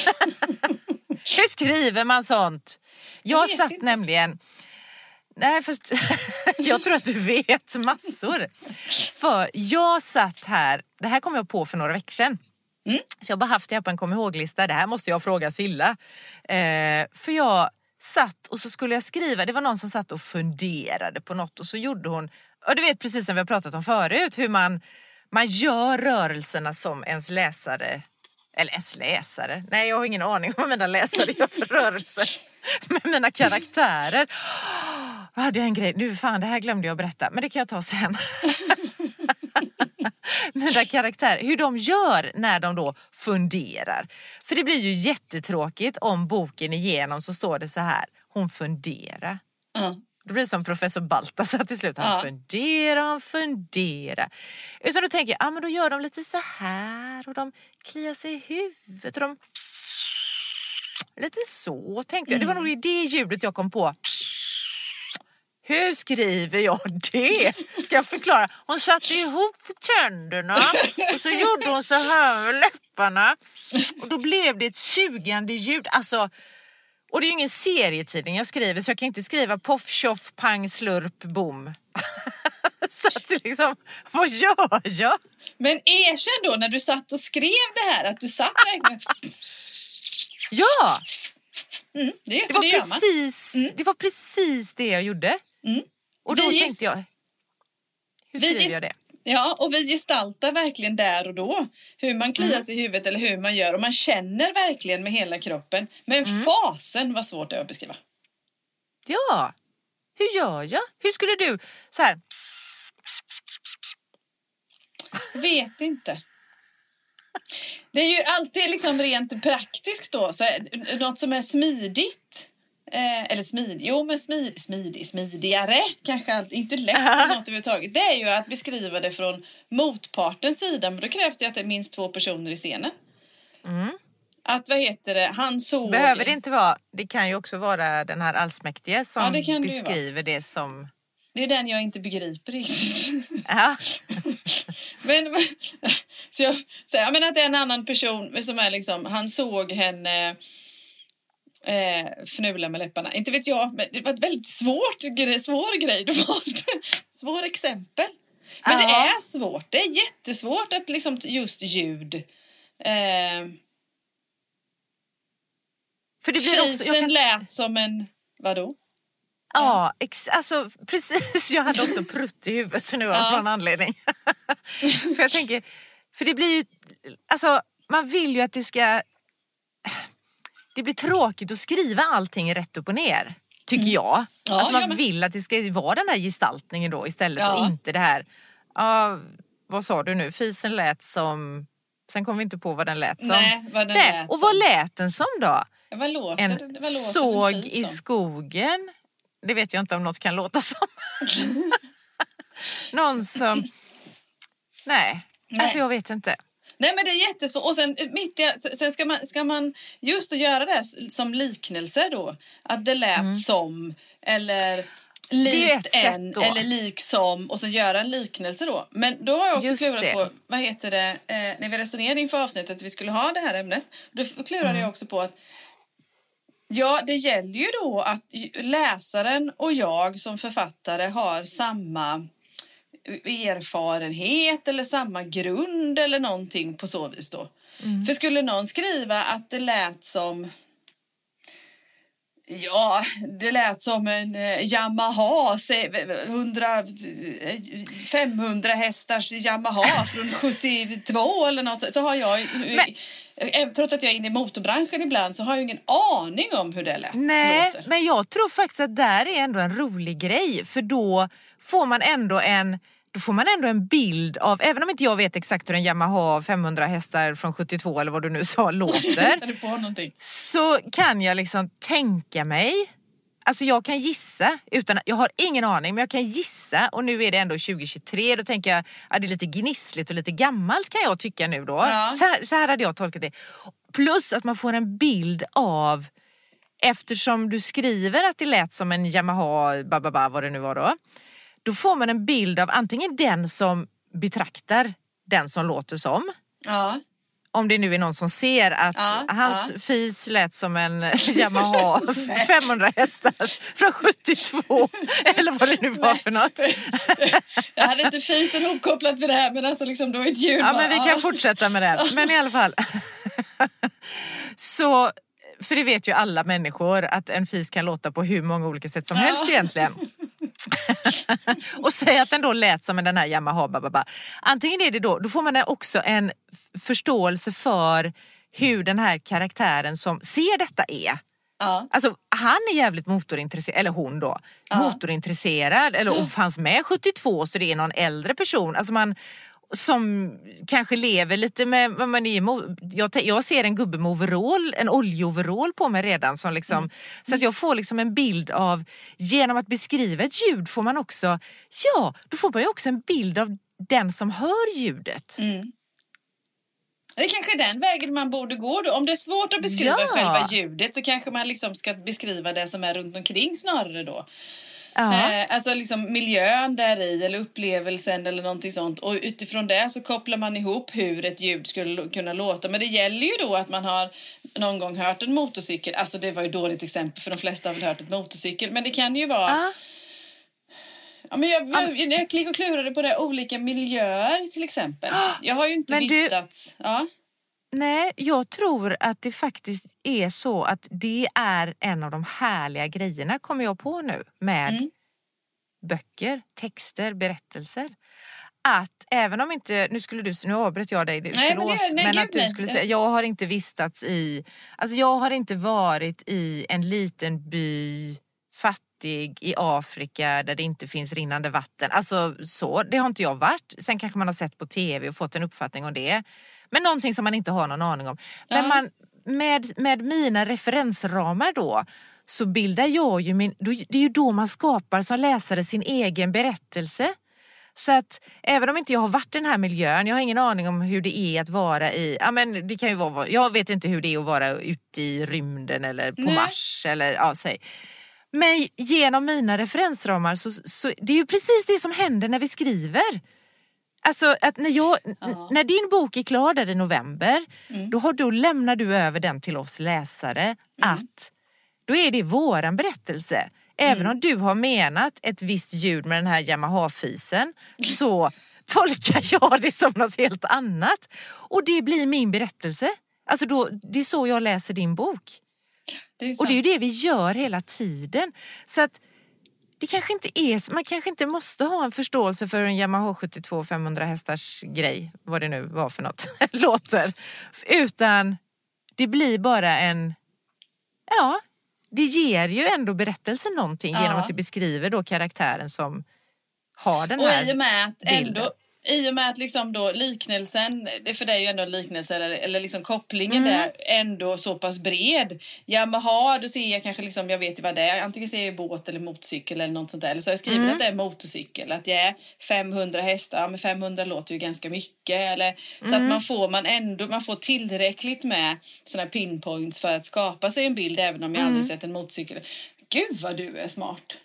Hur skriver man sånt? Jag, satt inte. nämligen Nej, först, jag tror att du vet massor. För jag satt här, det här kom jag på för några veckor sedan. Mm. Så jag har bara haft det här på en kom ihåg-lista. Det här måste jag fråga Silla. Eh, för jag satt och så skulle jag skriva, det var någon som satt och funderade på något och så gjorde hon, och du vet precis som vi har pratat om förut, hur man, man gör rörelserna som ens läsare eller ens läsare. Nej, jag har ingen aning om vad mina läsare gör för rörelser med mina karaktärer. Hade jag en grej, nu fan det här glömde jag berätta, men det kan jag ta sen. mina karaktärer, hur de gör när de då funderar. För det blir ju jättetråkigt om boken igenom så står det så här, hon funderar. Ja. Det blir som professor Baltasar till slut. Han Ja. funderar, han funderar. Utan då tänker jag, ah, men då gör de lite så här och de kliar sig i huvudet och de... Lite så tänkte jag. Det var nog det ljudet jag kom på. Hur skriver jag det? Ska jag förklara? Hon satte ihop tänderna och så gjorde hon så här med läpparna. Och då blev det ett sugande ljud. Alltså, och det är ju ingen serietidning jag skriver så jag kan inte skriva poff, tjoff, pang, slurp, bom. så att liksom, vad gör jag? Men erkänn då när du satt och skrev det här att du satt verkligen... Ja, Mm, det, det var, det precis, det var precis det jag gjorde. Mm. Och då Vi tänkte jag, hur skriver jag det? Ja, och vi gestaltar verkligen där och då hur man kliar Mm. sig i huvudet eller hur man gör och man känner verkligen med hela kroppen. Men Mm. fasen vad svårt det är att beskriva. Ja, hur gör jag? Hur skulle du, så här, Vet inte. Det är ju alltid liksom rent praktiskt då, så här, något som är smidigt. Eh, eller smid, jo men smid, smidig, smidigare kanske allt, inte lätt eller något överhuvudtaget. Det är ju att beskriva det från motpartens sida, men då krävs det att det är minst två personer i scenen. mm. Att vad heter det, han såg... behöver det inte vara, det kan ju också vara den här allsmäktige som Ja, det kan det beskriver det som, Det är den jag inte begriper riktigt. ja, Men, men, så jag, så jag menar att det är en annan person som är liksom, han såg henne eh, fnula med läpparna. Inte vet jag, men det var ett väldigt svårt, gre- svår grej du valde. Svår exempel. Men det Ja. är svårt. Det är jättesvårt att liksom just ljud. Eh, för det blir också, jag kan, lät som en, vadå? Ja, ex, alltså precis. Jag hade också prutt i huvudet så nu av Ja. någon anledning. för jag tänker, för det blir ju, alltså man vill ju att det ska, det blir tråkigt att skriva allting rätt upp och ner. Tycker jag. Mm. Ja, alltså jag man med. vill att det ska vara den här gestaltningen då istället Ja. och inte det här, ja, vad sa du nu, fisen lät som, sen kom vi inte på vad den lät som. Nej, vad den Nej, lät och vad lät den som då? Vad låter, En det- vad låter såg en fis i skogen. Det vet jag inte om något kan låta som. Någon som... Nej, Nej. alltså jag vet inte. Nej, men det är jättesvårt. Och sen, eh, mitt i, sen ska, man, ska man just att göra det som liknelse då. Att det lät Mm. som eller likt en eller liksom och sen göra en liknelse då. Men då har jag också Just klurat det. på, vad heter det, eh, när vi resonerade inför avsnittet att vi skulle ha det här ämnet. Då klurade Mm. jag också på att Ja, det gäller ju då att läsaren och jag som författare har samma erfarenhet eller samma grund eller någonting på så vis då. Mm. För skulle någon skriva att det lät som Ja, det lät som en eh, Yamaha, se- 100, eh, 500 hästars Yamaha från 72 eller något. Så har jag, eh, trots att jag är inne i motorbranschen ibland, så har jag ingen aning om hur det lät. Nej, låter. men jag tror faktiskt att där är ändå en rolig grej för då får man ändå en då får man ändå en bild av, även om inte jag vet exakt hur en Yamaha 500 hästar från 72 eller vad du nu sa låter, så kan jag liksom tänka mig Alltså jag kan gissa, utan, jag har ingen aning men jag kan gissa och nu är det ändå 2023 då tänker jag att det är lite gnissligt och lite gammalt kan jag tycka nu då. Ja. Så, här, så här hade jag tolkat det. Plus att man får en bild av eftersom du skriver att det lät som en Yamaha, bababa, vad det nu var då. Då får man en bild av antingen den som betraktar den som låter som Ja. om det nu är någon som ser att Ja, hans ja. fis lät som en Yamaha 500 hästar från 72 eller vad det nu var för något. Jag hade inte fisen ihopkopplat med det här men alltså liksom det var ett ljud Ja bara, men vi kan fortsätta med det. Men i alla fall. Så, för det vet ju alla människor att en fis kan låta på hur många olika sätt som helst Ja. egentligen. och säga att den då lät som den här Yamaha bababa. Antingen är det då, då får man också en förståelse för hur den här karaktären som ser detta är. Ja. Alltså han är jävligt motorintresserad, eller hon då, Ja. motorintresserad eller och fanns med 72 så det är någon äldre person. Alltså man som kanske lever lite med vad man är jag, jag ser en gubbe med overall, en oljeoverall på mig redan som liksom, Mm. så att jag får liksom en bild av, genom att beskriva ett ljud får man också, ja då får man ju också en bild av den som hör ljudet. Mm. Det är kanske den vägen man borde gå då. Om det är svårt att beskriva Ja. själva ljudet så kanske man liksom ska beskriva det som är runt omkring snarare då. Eh, alltså liksom miljön där i eller upplevelsen eller någonting sånt. Och utifrån det så kopplar man ihop hur ett ljud skulle kunna låta. Men det gäller ju då att man har någon gång hört en motorcykel. Alltså det var ju dåligt exempel för de flesta har väl hört ett motorcykel. Men det kan ju vara Ja. Ja, men jag, jag, jag klickade och klurade på det, olika miljöer till exempel. Jag har ju inte Men du- vistats... Ja. Nej, jag tror att det faktiskt är så att det är en av de härliga grejerna, kommer jag på nu, med Mm. böcker, texter, berättelser. Att även om inte, nu skulle du, nu avbröt jag dig, men förlåt, det- nej, men att du nej. skulle säga, jag har inte vistats i, alltså jag har inte varit i en liten by, fattig i Afrika där det inte finns rinnande vatten. Alltså så, det har inte jag varit. Sen kanske man har sett på tv och fått en uppfattning om det. Men någonting som man inte har någon aning om. Men man, med, med mina referensramar då så bildar jag ju min, det är ju då man skapar som läsare sin egen berättelse. Så att även om inte jag har varit i den här miljön, jag har ingen aning om hur det är att vara i, ja men det kan ju vara, jag vet inte hur det är att vara ute i rymden eller på Nej. Mars eller ja, säg. Men genom mina referensramar så, så det är ju precis det som händer när vi skriver. Alltså att när, jag, Ja. när din bok är klar där i november, då, har, då lämnar du över den till oss läsare att då är det våran berättelse. Även om du har menat ett visst ljud med den här Yamaha-fisen så tolkar jag det som något helt annat. Och det blir min berättelse. Alltså då, det är så jag läser din bok. Det Och det är ju det vi gör hela tiden. Så att det kanske inte är, man kanske inte måste ha en förståelse för en Yamaha 72 500 hästars grej, vad det nu var för något, låter. Utan det blir bara en, ja, det ger ju ändå berättelsen någonting Ja. genom att det beskriver då karaktären som har den Och här i och med att bilden. I och med att liksom då liknelsen, det för dig är ju ändå en liknelse eller, eller liksom kopplingen Mm. där ändå så pass bred. Yamaha, då ser jag kanske liksom, jag vet ju vad det är, antingen ser jag båt eller motorcykel eller något sånt där. Eller så har jag skrivit Mm. att det är motorcykel, att det är 500 hästar, men 500 låter ju ganska mycket. Eller, Så Mm. att man får, man ändå, man får tillräckligt med såna här pinpoints för att skapa sig en bild även om jag Mm. aldrig sett en motorcykel. Gud vad du är smart!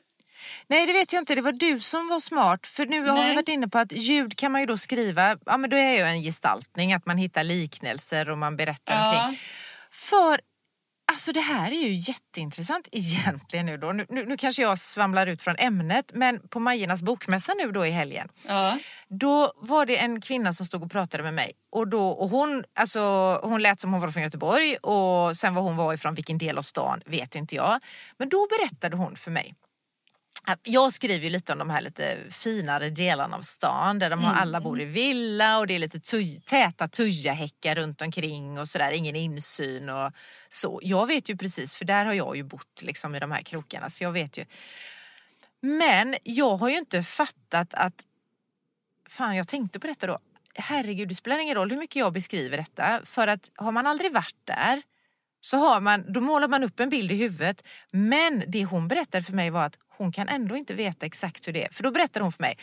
Nej det vet jag inte, det var du som var smart. För nu har Nej. vi varit inne på att ljud kan man ju då skriva, ja men då är ju en gestaltning, att man hittar liknelser och man berättar Ja. omkring. För alltså det här är ju jätteintressant egentligen nu då. Nu, nu, nu kanske jag svamlar ut från ämnet men på Majornas bokmässa nu då i helgen. Ja. Då var det en kvinna som stod och pratade med mig och, då, och hon, alltså, hon lät som hon var från Göteborg och sen var hon var ifrån vilken del av stan vet inte jag. Men då berättade hon för mig att jag skriver ju lite om de här lite finare delarna av stan där de har, alla bor i villa och det är lite tuj, täta tujahäckar runt omkring och sådär, ingen insyn och så. Jag vet ju precis, för där har jag ju bott liksom i de här krokarna så jag vet ju. Men jag har ju inte fattat att Fan, jag tänkte på detta då. Herregud, det spelar ingen roll hur mycket jag beskriver detta. För att har man aldrig varit där så har man, då målar man upp en bild i huvudet. Men det hon berättade för mig var att hon kan ändå inte veta exakt hur det är. För då berättade hon för mig.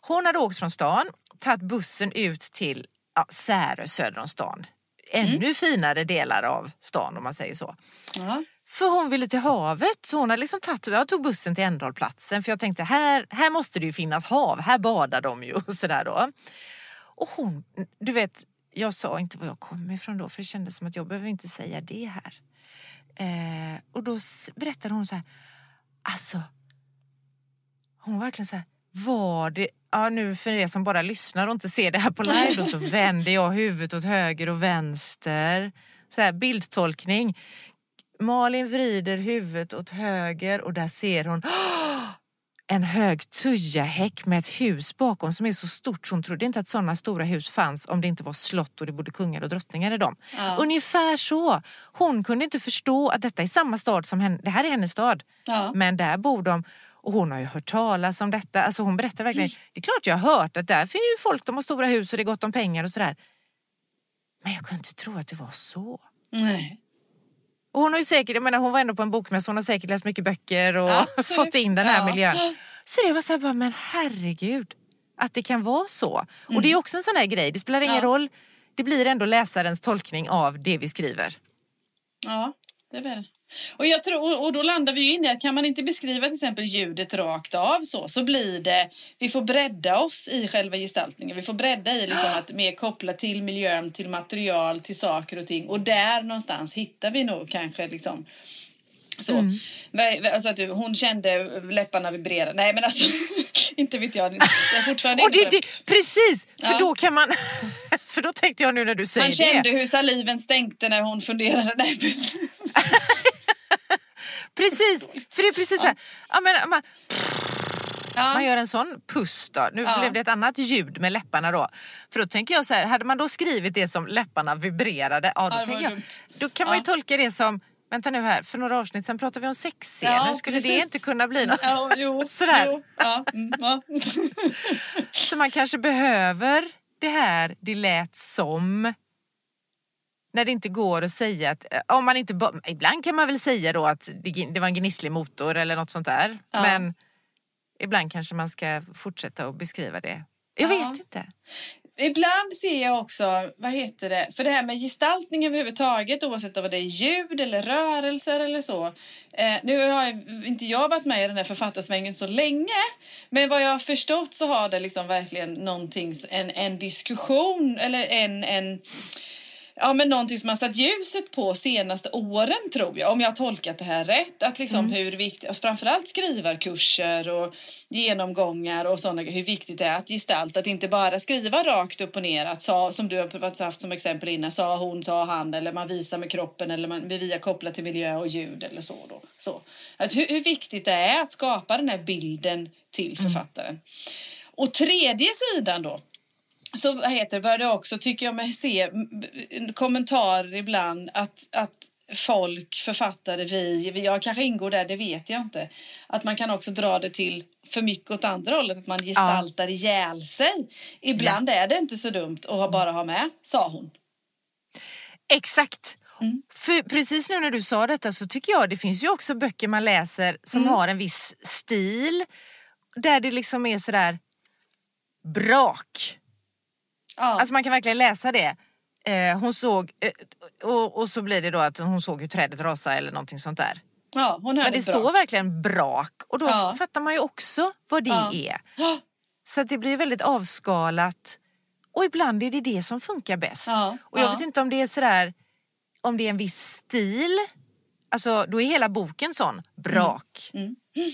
Hon hade åkt från stan, tagit bussen ut till ja, Särö söder om stan. Ännu finare delar av stan om man säger så. Ja. För hon ville till havet. Så hon hade liksom tagit, jag tog bussen till Ändahlplatsen för jag tänkte här, här måste det ju finnas hav, här badar de ju och sådär då. Och hon, du vet, jag sa inte var jag kom ifrån då för det kändes som att jag behöver inte säga det här. Eh, och då berättade hon så här, alltså, hon var verkligen så här, var det, ja nu för er som bara lyssnar och inte ser det här på live då så vänder jag huvudet åt höger och vänster. Så här, bildtolkning. Malin vrider huvudet åt höger och där ser hon en hög tujahäck med ett hus bakom som är så stort så hon trodde inte att sådana stora hus fanns om det inte var slott och det bodde kungar och drottningar i dem. Ja. Ungefär så. Hon kunde inte förstå att detta är samma stad som henne, det här är hennes stad. Ja. Men där bor de och hon har ju hört talas om detta. Alltså hon berättar verkligen, det är klart jag har hört att där finns ju folk, de har stora hus och det är gott om pengar och sådär. Men jag kunde inte tro att det var så. Nej. Och hon har ju säkert, jag menar hon var ändå på en bokmässa, hon har säkert läst mycket böcker och Absolut. fått in den här Ja. miljön. Så det var så här bara, men herregud, att det kan vara så. Och det är också en sån här grej, det spelar ingen Mm. Ja. roll, det blir ändå läsarens tolkning av det vi skriver. Ja, det är väl. Och, jag tror, och- då landar vi ju in i att kan man inte beskriva till exempel ljudet rakt av så, så blir det, vi får bredda oss i själva gestaltningen. Vi får bredda i liksom att mer koppla till miljön, till material, till saker och ting. Och där någonstans hittar vi nog kanske liksom så. Mm. Alltså att du, hon kände läpparna vibrera. Nej men alltså, inte vet jag. Jag fortfarande Och det, det, precis, för Ja. då kan man... för då tänkte jag nu när du säger Man kände det. hur saliven stänkte när hon funderade. Nej, Precis, för det är precis så här. Ja, men, man, ja. man gör en sån puss då. Nu Ja. blev det ett annat ljud med läpparna då. För då tänker jag så här, hade man då skrivit det som läpparna vibrerade, ja, då, Ja, det jag, då kan man ju tolka det som Vänta nu här, för några avsnitt sen pratade vi om sexscener. Ja, Skulle det precis. inte kunna bli något Ja, jo, sådär? Jo, ja, mm. Så man kanske behöver det här det lät som. När det inte går att säga att, eh, om man inte, ibland kan man väl säga då att det, det var en gnisslig motor eller något sånt där. Ja. Men ibland kanske man ska fortsätta att beskriva det. Jag Ja. vet inte. Ibland ser jag också, vad heter det, för det här med gestaltning överhuvudtaget oavsett om det är ljud eller rörelser eller så. Eh, nu har jag, inte jag varit med i den här författarsvängen så länge men vad jag har förstått så har det liksom verkligen någonting, en, en diskussion eller en, en Ja, men någonting som har satt ljuset på senaste åren tror jag, om jag har tolkat det här rätt. Att liksom hur viktigt, framförallt skrivarkurser och genomgångar och sådana hur viktigt det är att gestalta, att inte bara skriva rakt upp och ner, att sa, som du har haft som exempel innan, sa hon, sa han, eller man visar med kroppen eller man via kopplat till miljö och ljud eller så. Då. så. Att hur, hur viktigt det är att skapa den här bilden till författaren. Och tredje sidan då, så vad heter började jag också, tycker jag mig se kommentarer ibland att, att folk, författare, vi, jag kanske ingår där, det vet jag inte. Att man kan också dra det till för mycket åt andra hållet, att man gestaltar ja. ihjäl sig. Ibland ja. är det inte så dumt att bara ha med, sa hon. Exakt. Mm. För precis nu när du sa detta så tycker jag det finns ju också böcker man läser som mm. har en viss stil. Där det liksom är sådär brak. Ja. Alltså man kan verkligen läsa det. Eh, hon såg, eh, och, och, så blir det då att hon såg hur trädet rasade eller någonting sånt där. Ja, hon Men det står verkligen brak och då ja. fattar man ju också vad det ja. är. Så att det blir väldigt avskalat och ibland är det det som funkar bäst. Och jag vet inte om det är sådär, om det är en viss stil, alltså då är hela boken sån, brak. Mm. Mm.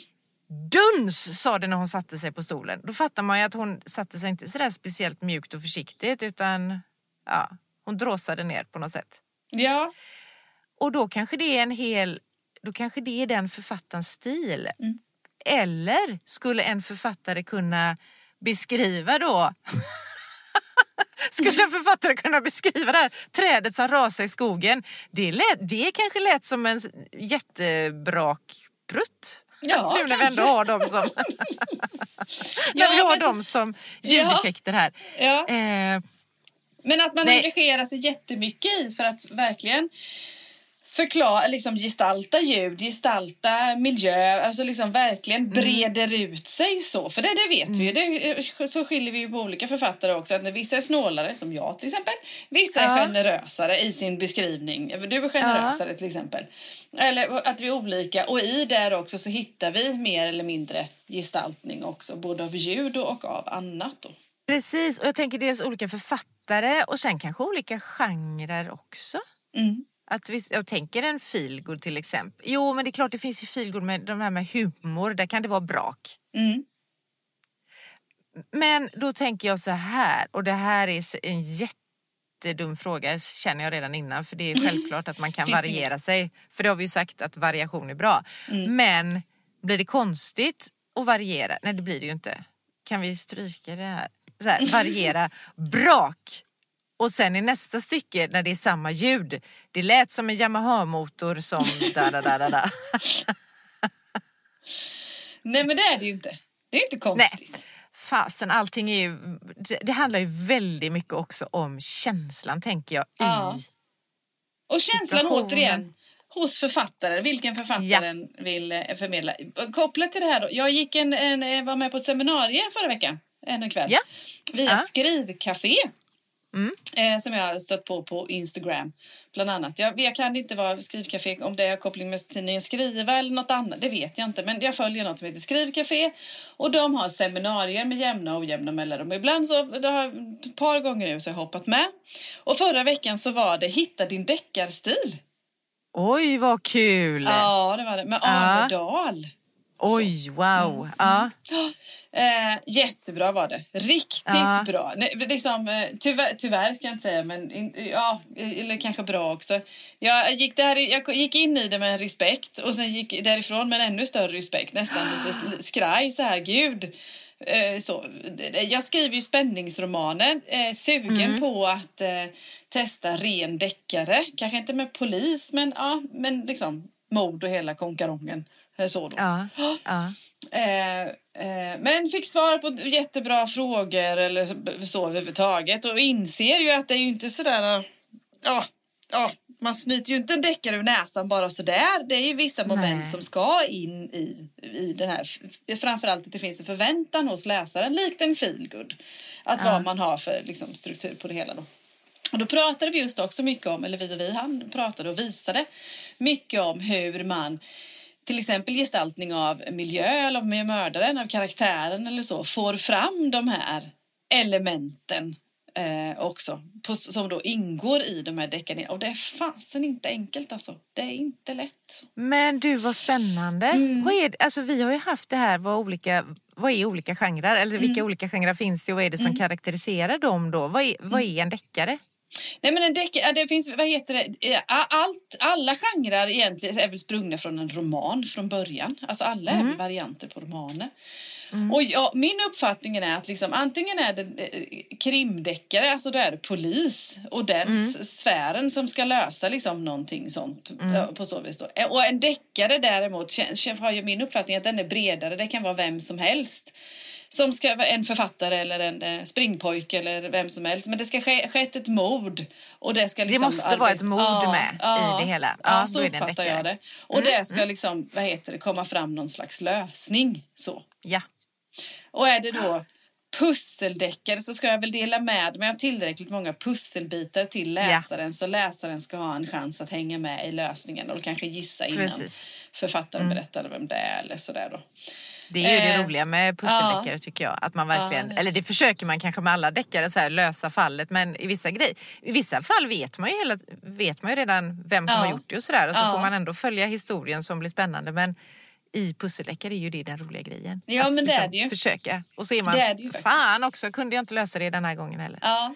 Duns sa det när hon satte sig på stolen. Då fattar man ju att hon satte sig inte sådär speciellt mjukt och försiktigt utan ja, hon dråsade ner på något sätt. Ja. Och då kanske det är en hel, då kanske det är den författarens stil. Mm. Eller skulle en författare kunna beskriva då Skulle en författare kunna beskriva det här trädet som rasar i skogen? Det, lät, det kanske lät som en jättebrak prutt. Ja, nu när vi ändå har dem som, när vi har dem som ljudeffekter här. Eh, men att man Nej. engagerar sig jättemycket i för att verkligen förklara, liksom gestalta ljud, gestalta miljö, alltså liksom verkligen mm. breder mm. ut sig så. För det, det vet mm. vi ju, så skiljer vi ju på olika författare också. Att vissa är snålare, som jag till exempel, vissa ja. är generösare i sin beskrivning. Du är generösare ja. till exempel. Eller att vi är olika och i där också så hittar vi mer eller mindre gestaltning också, både av ljud och av annat. Då. Precis, och jag tänker dels olika författare och sen kanske olika genrer också. Mm. Att vi, jag tänker en feelgood till exempel. Jo, men det är klart det finns ju feelgood med de här med humor. Där kan det vara brak. Mm. Men då tänker jag så här, och det här är en jättedum fråga känner jag redan innan. För det är självklart att man kan variera sig. För det har vi ju sagt att variation är bra. Mm. Men blir det konstigt att variera? Nej, det blir det ju inte. Kan vi stryka det här? Så här variera brak och sen i nästa stycke när det är samma ljud. Det lät som en Yamaha-motor som da da da da da. Nej men det är det ju inte. Det är inte konstigt. Nej. Fasen, allting är ju, det, det, handlar ju väldigt mycket också om känslan tänker jag. Ja. Och känslan återigen hos författaren, vilken författaren ja. vill eh, förmedla. Kopplat till det här då, jag gick en, en, var med på ett seminarium förra veckan, en kväll, ja. via ja. Skrivcafé. Mm. Eh, som jag har stött på på Instagram bland annat. Jag, jag kan inte vara skrivcafé om det är koppling med tidningen Skriva eller något annat. Det vet jag inte. Men jag följer något som heter Skrivcafé och de har seminarier med jämna och ojämna mellanrum. Ibland så, det har ett par gånger nu så har jag hoppat med. Och förra veckan så var det Hitta din deckarstil. Oj vad kul! Ja det var det med Arne Dahl. Oj, wow. Mm. Ja. Eh, jättebra var det. Riktigt ja. bra. Liksom, eh, tyvärr, tyvärr ska jag inte säga, men in, ja, eller kanske bra också. Jag gick, där, jag gick in i det med en respekt och sen gick därifrån med en ännu större respekt. Nästan lite skraj så här, gud. Eh, så, jag skriver ju spänningsromaner, eh, sugen mm. på att eh, testa ren deckare. Kanske inte med polis, men, ja, men liksom mord och hela konkarongen. Eh, så då. Ja, ja. Eh, eh, men fick svar på jättebra frågor eller så överhuvudtaget och inser ju att det är ju inte sådär... Ja, ja, man snyter ju inte en deckare ur näsan bara sådär. Det är ju vissa moment Nej. som ska in i, i den här. Framförallt att det finns en förväntan hos läsaren, likt en feelgood. Att ja. vad man har för liksom, struktur på det hela då. Och då pratade vi just också mycket om, eller vi och vi, han pratade och visade mycket om hur man till exempel gestaltning av miljö eller med mördaren, av karaktären eller så, får fram de här elementen eh, också på, som då ingår i de här deckarna. Och det är fasen inte enkelt alltså. Det är inte lätt. Men du, vad spännande. Mm. Vad är, alltså, vi har ju haft det här, vad, olika, vad är olika genrer? Eller vilka mm. olika genrer finns det och vad är det som mm. karaktäriserar dem då? Vad är, vad är en deckare? Nej men en deckare, det finns, vad heter det, allt, alla genrer egentligen är väl sprungna från en roman från början. Alltså alla mm. är varianter på romaner. Och jag, min uppfattning är att liksom, antingen är det eh, krimdeckare, alltså då är det polis och den s- sfären som ska lösa liksom någonting sånt eh, på så vis. Då. Eh, Och en deckare däremot har ju min uppfattning att den är bredare, det kan vara vem som helst. Som ska vara en författare eller en eh, springpojke eller vem som helst. Men det ska ske skett ett mord. Och det ska liksom måste vara ett mord Ja, med i ja, det hela. Ja, Ja, så det uppfattar jag det. Och det ska liksom, vad heter det, komma fram någon slags lösning. Så. Ja. Och är det då pusseldeckare så ska jag väl dela med mig av tillräckligt många pusselbitar till läsaren så läsaren ska ha en chans att hänga med i lösningen och kanske gissa innan Precis. författaren berättar vem det är eller sådär då. Det är ju det Eh, roliga med pusseldeckare tycker jag. Att man verkligen, Ja. eller det försöker man kanske med alla deckare, så här, lösa fallet. Men i vissa, grej, i vissa fall vet man, ju hela, vet man ju redan vem som Ja. har gjort det och sådär. Och så Ja. får man ändå följa historien som blir spännande. Men i pusseldeckare är ju det den roliga grejen. Ja, att men det är det ju. Försöka. Och så är man, Det är det ju fan också, kunde jag inte lösa det den här gången heller. Ja.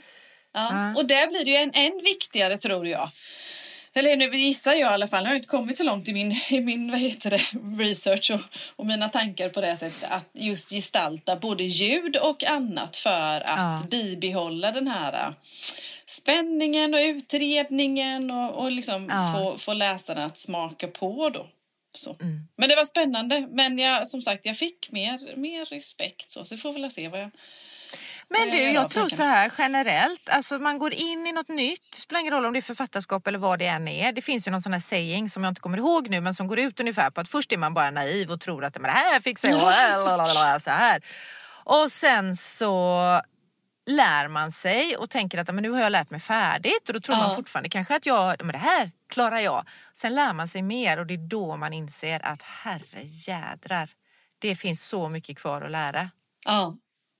ja. Ja. Och där blir det ju en, än viktigare tror jag. Eller nu gissar jag i alla fall, nu har jag inte kommit så långt i min, i min vad heter det, research och, och mina tankar på det sättet. Att just gestalta både ljud och annat för att Ja. bibehålla den här äh, spänningen och utredningen och, och liksom Ja. få, få läsarna att smaka på då. Så. Mm. Men det var spännande. Men jag, som sagt, jag fick mer, mer respekt. Så, så vi får väl se vad jag... Men du, jag tror så här generellt, alltså man går in i något nytt, spelar ingen roll om det är författarskap eller vad det än är. Det finns ju någon sån här saying som jag inte kommer ihåg nu men som går ut ungefär på att först är man bara naiv och tror att men det här fixar jag, lalalala, så här. Och sen så lär man sig och tänker att men nu har jag lärt mig färdigt och då tror Ja. man fortfarande kanske att jag, men det här klarar jag. Sen lär man sig mer och det är då man inser att herre jädrar, det finns så mycket kvar att lära Ja.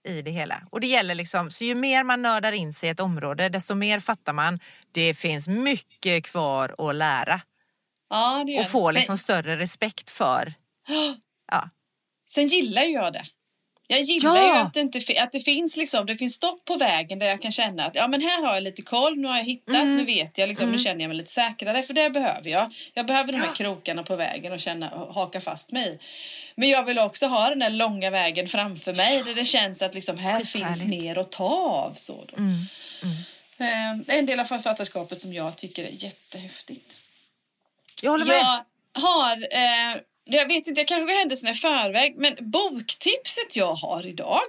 I det hela. Och det gäller liksom, så ju mer man nördar in sig i ett område desto mer fattar man det finns mycket kvar att lära Ja, det gör och få liksom större respekt för. Ja. Sen gillar jag det. Jag gillar Ja! ju att det, inte, att det finns liksom, det finns stopp på vägen där jag kan känna att ja men här har jag lite koll, nu har jag hittat, Mm. nu vet jag liksom, nu känner jag mig lite säkrare för det behöver jag. Jag behöver de här krokarna på vägen och känna haka fast mig. Men jag vill också ha den där långa vägen framför mig där det känns att liksom här finns mer att ta av. Så. Mm. Eh, det är en del av författarskapet som jag tycker är jättehäftigt. Jag håller med. Jag har, eh, jag vet inte, jag kanske händelserna i förväg, men boktipset jag har idag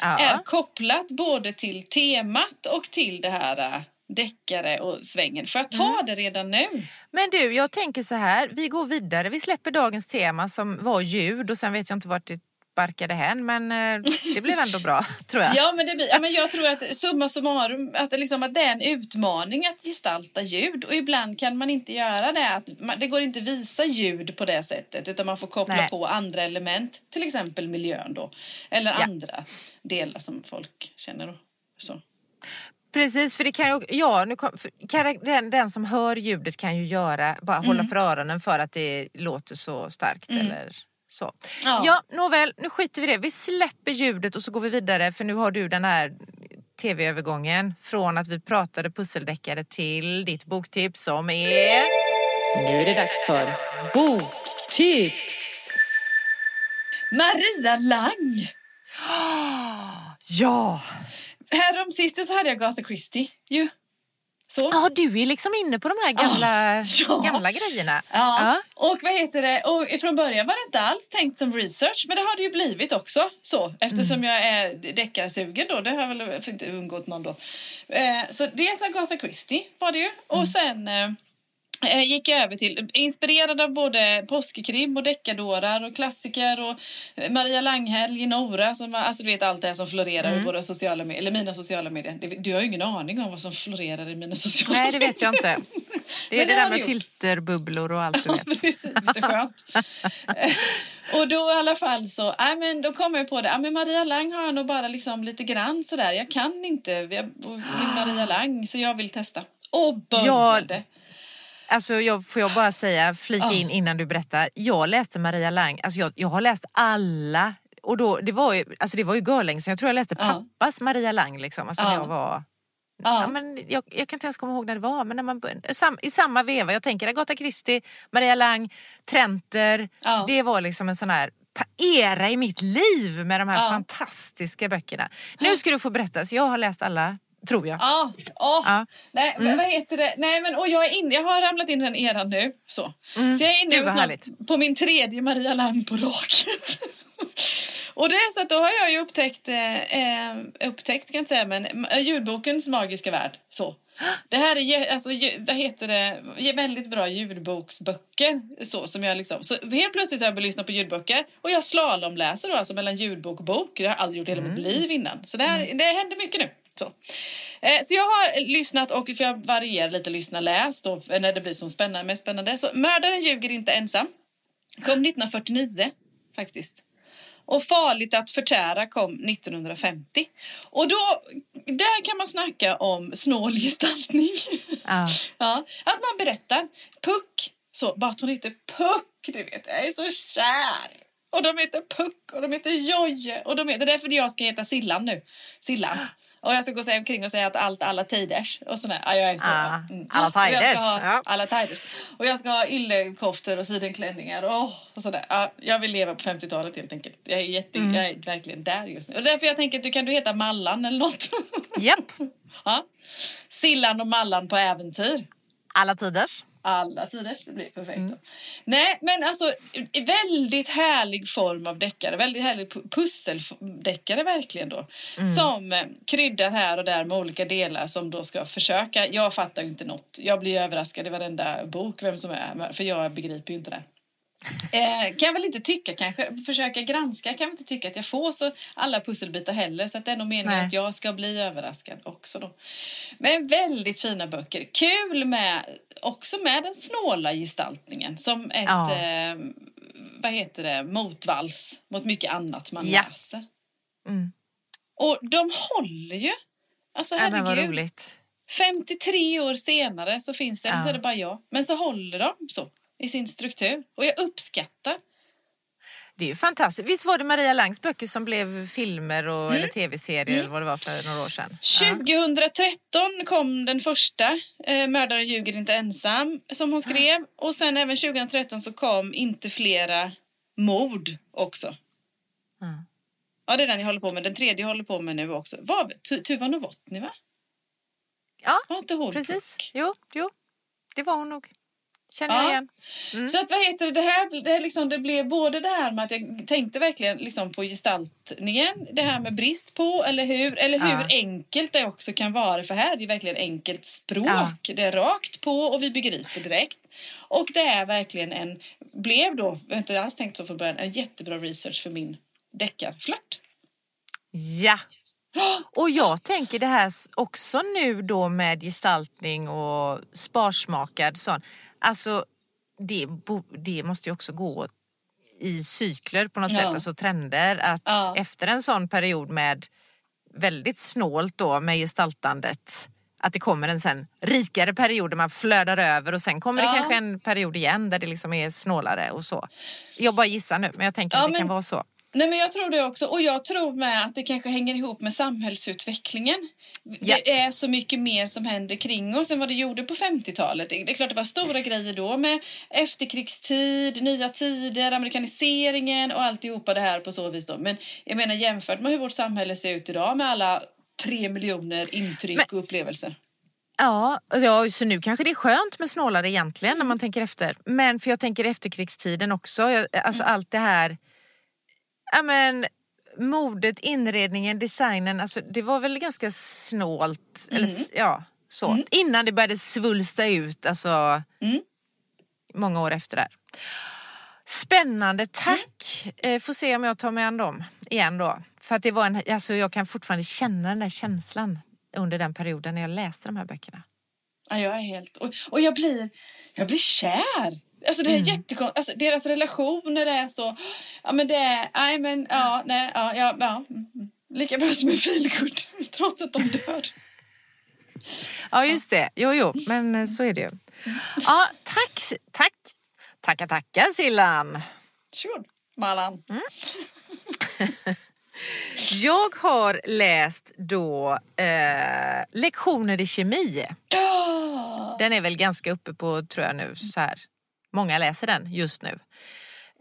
Ja. är kopplat både till temat och till det här äh, deckare och svängen. Får jag ta Mm. det redan nu? Men du, jag tänker så här, vi går vidare. Vi släpper dagens tema som var ljud och sen vet jag inte vart det barkade hän men eh, det blev ändå bra tror jag. Ja, men, det ja, men jag tror att summa summarum att det, liksom, att det är en utmaning att gestalta ljud och ibland kan man inte göra det. Att man, det går inte visa ljud på det sättet utan man får koppla Nej. på andra element, till exempel miljön då. Eller Ja. andra delar som folk känner. Då. Så. Precis, för det kan ju, ja, nu kom, karak- den, den som hör ljudet kan ju göra, bara hålla Mm. för öronen för att det låter så starkt eller så. Ja. Ja, nåväl, nu skiter vi i det. Vi släpper ljudet och så går vi vidare för nu har du den här tv-övergången från att vi pratade pusseldeckare till ditt boktips som är... Nu är det dags för boktips! Maria Lang! Ja! Härom sisten så hade jag Agatha Christie ju. Så. Ja, du är liksom inne på de här gamla, ja. gamla grejerna. Ja. Och vad heter det? Och från början var det inte alls tänkt som research, men det har det ju blivit också. Så, eftersom Mm. jag är deckarsugen då, det har väl inte undgått någon då. Eh, så dels Agatha Christie var det ju. Och Mm. sen eh, gick jag över till, inspirerad av både påskkrim och deckardårar och klassiker och eh, Maria Langhelg, Nora, som, alltså du vet allt det här som florerar Mm. i våra sociala medier, eller mina sociala medier. Det- Du har ju ingen aning om vad som florerar i mina sociala Nej, det vet jag inte. Det är det, det där med gjort. filterbubblor och allt du Ja, vet. precis. Visst är det skönt? Eh, och då i alla fall så, nej men då kom jag på det, ja men Maria Lang har jag nog bara liksom lite grann sådär, jag kan inte jag, Maria Lang så jag vill testa. Och började. Alltså jag, får jag bara säga, flika in innan du berättar. Jag läste Maria Lang, alltså jag, jag har läst alla. Och då, det var ju, alltså det var ju görlänge sedan. Jag tror jag läste pappas Maria Lang liksom. Alltså när jag var... Ja. Ja. men jag, jag kan inte ens komma ihåg när det var. Men när man, sam, I samma veva, jag tänker Agatha Christie, Maria Lang, Trenter. Ja. Det var liksom en sån här era i mitt liv med de här Ja. fantastiska böckerna. Nu ska du få berätta, så jag har läst alla, tror jag. Ja, åh. Ja. Nej, Mm. vad heter det? Nej, men och jag är inne, jag har ramlat in i den eran nu. Så, så jag är inne Mm. Snart på min tredje Maria Lang på raken. och det är så att då har jag ju upptäckt, eh, eh, upptäckt kan jag säga, men eh, ljudbokens magiska värld. Så. Det här är, alltså, vad heter det, väldigt bra ljudboksböcker. Så, som jag liksom, så helt plötsligt har jag börjat lyssna på ljudböcker och jag slalomläser då, alltså mellan ljudbok och bok. Det har jag aldrig gjort i hela mitt liv innan. Så det, här, det händer mycket nu. Så. Eh, så jag har lyssnat och för jag varierar lite lyssna läst och när det blir som spännande, mest spännande. Så Mördaren ljuger inte ensam. Kom 1949 faktiskt. Och Farligt att förtära kom 1950. Och då, där kan man snacka om snål gestaltning. Ja. ja, att man berättar. Puck, så, bara att hon heter Puck, du vet. Jag är så kär. Och de heter Puck och de heter Jojje. Och de heter, det är därför jag ska heta Sillan nu. Sillan. Och jag ska gå och säga omkring och säga att allt alla tiders. Och sådär. Ja, jag är så, Ah, mm. alla Och jag ska tiders, ha ja. Alla tiders. Och jag ska ha yllekoftor och sidenklänningar och, och sådär. Ja, jag vill leva på 50-talet helt enkelt. Jag är, jätte, Mm. jag är verkligen där just nu. Och därför jag tänker att du kan du heta Mallan eller något. Japp, ja. Sillan och Mallan på äventyr. alla tiders. Alla tiders, det blir perfekt. då. Nej, men alltså väldigt härlig form av deckare. Väldigt härlig pu- pusseldeckare verkligen då. Som eh, kryddar här och där med olika delar som då ska försöka. Jag fattar ju inte något. Jag blir överraskad i varenda bok vem som är, för jag begriper ju inte det. Eh, kan jag väl inte tycka kanske, försöka granska kan jag inte tycka att jag får så alla pusselbitar heller så att det är nog meningen Nej. att jag ska bli överraskad också då. Men väldigt fina böcker. Kul med, också med den snåla gestaltningen som ett, Ja. eh, vad heter det, motvalls mot mycket annat man Ja. läser. Mm. Och de håller ju. Alltså Ja, herregud. roligt. 53 år senare så finns det, eller så Ja. är det bara jag. Men så håller de så i sin struktur. Och jag uppskattar. Det är ju fantastiskt. Visst var det Maria Langs böcker som blev filmer och, Mm. eller tv-serier eller vad det var för några år sedan? Ja. 2013 kom den första, eh, Mördaren ljuger inte ensam, som hon skrev. Och sen även 2013 så kom Inte flera mord också. Ja. Ja, det är den jag håller på med. Den tredje jag håller på med nu också. Tu- Tuva Novotny, va? Ja, Var inte hon precis. Puck? Jo, jo, det var hon nog. Känner jag Ja. igen. Mm. Så att vad heter det, det här, det, här liksom, det blev både det här med att jag tänkte verkligen liksom på gestaltningen, det här med brist på, eller hur? Eller hur Ja. enkelt det också kan vara, för här är det verkligen enkelt språk. Ja. Det är rakt på och vi begriper direkt. Och det är verkligen en, blev då, jag har inte alls tänkt så från början, en jättebra research för min deckarflört. Ja. Och jag tänker det här också nu då med gestaltning och sparsmakad sån. Alltså det, det måste ju också gå i cykler på något Ja. sätt, alltså trender. Att Ja. efter en sån period med väldigt snålt då med gestaltandet att det kommer en sen rikare period där man flödar över och sen kommer Ja. det kanske en period igen där det liksom är snålare och så. Jag bara gissar nu men jag tänker att det kan men- vara så. Nej men jag tror det också. Och jag tror med att det kanske hänger ihop med samhällsutvecklingen. Ja. Det är så mycket mer som händer kring oss än vad det gjorde på 50-talet. Det är klart det var stora grejer då med efterkrigstid, nya tider, amerikaniseringen och alltihopa det här på så vis då. Men jag menar jämfört med hur vårt samhälle ser ut idag med alla tre miljoner intryck Men- och upplevelser. Ja, ja, så nu kanske det är skönt med snålare egentligen när man tänker efter. Men för jag tänker efterkrigstiden också, alltså allt det här, ja men modet, inredningen, designen, alltså det var väl ganska snålt, eller s- ja så. Innan det började svulsta ut, alltså Mm. många år efter där. Spännande, tack! Eh, får se om jag tar mig an dem igen då. För att det var en, alltså jag kan fortfarande känna den där känslan under den perioden när jag läste de här böckerna. Ja, jag är helt... Och, och jag blir, jag blir kär. Alltså det är Mm. jättekon... alltså, Deras relationer är så... Ja men det är... Nej men ja, nej, ja, ja, ja. mm, mm. Lika bra som en feelgood. Trots att de dör. Ja just det, jo jo, men eh, så är det ju. Ja, tack, tack, tacka tacka Sillan. Sure. Mallan. Mm. Jag har läst då eh, lektioner i kemi. Den är väl ganska uppe på, tror jag nu, så här. Många läser den just nu.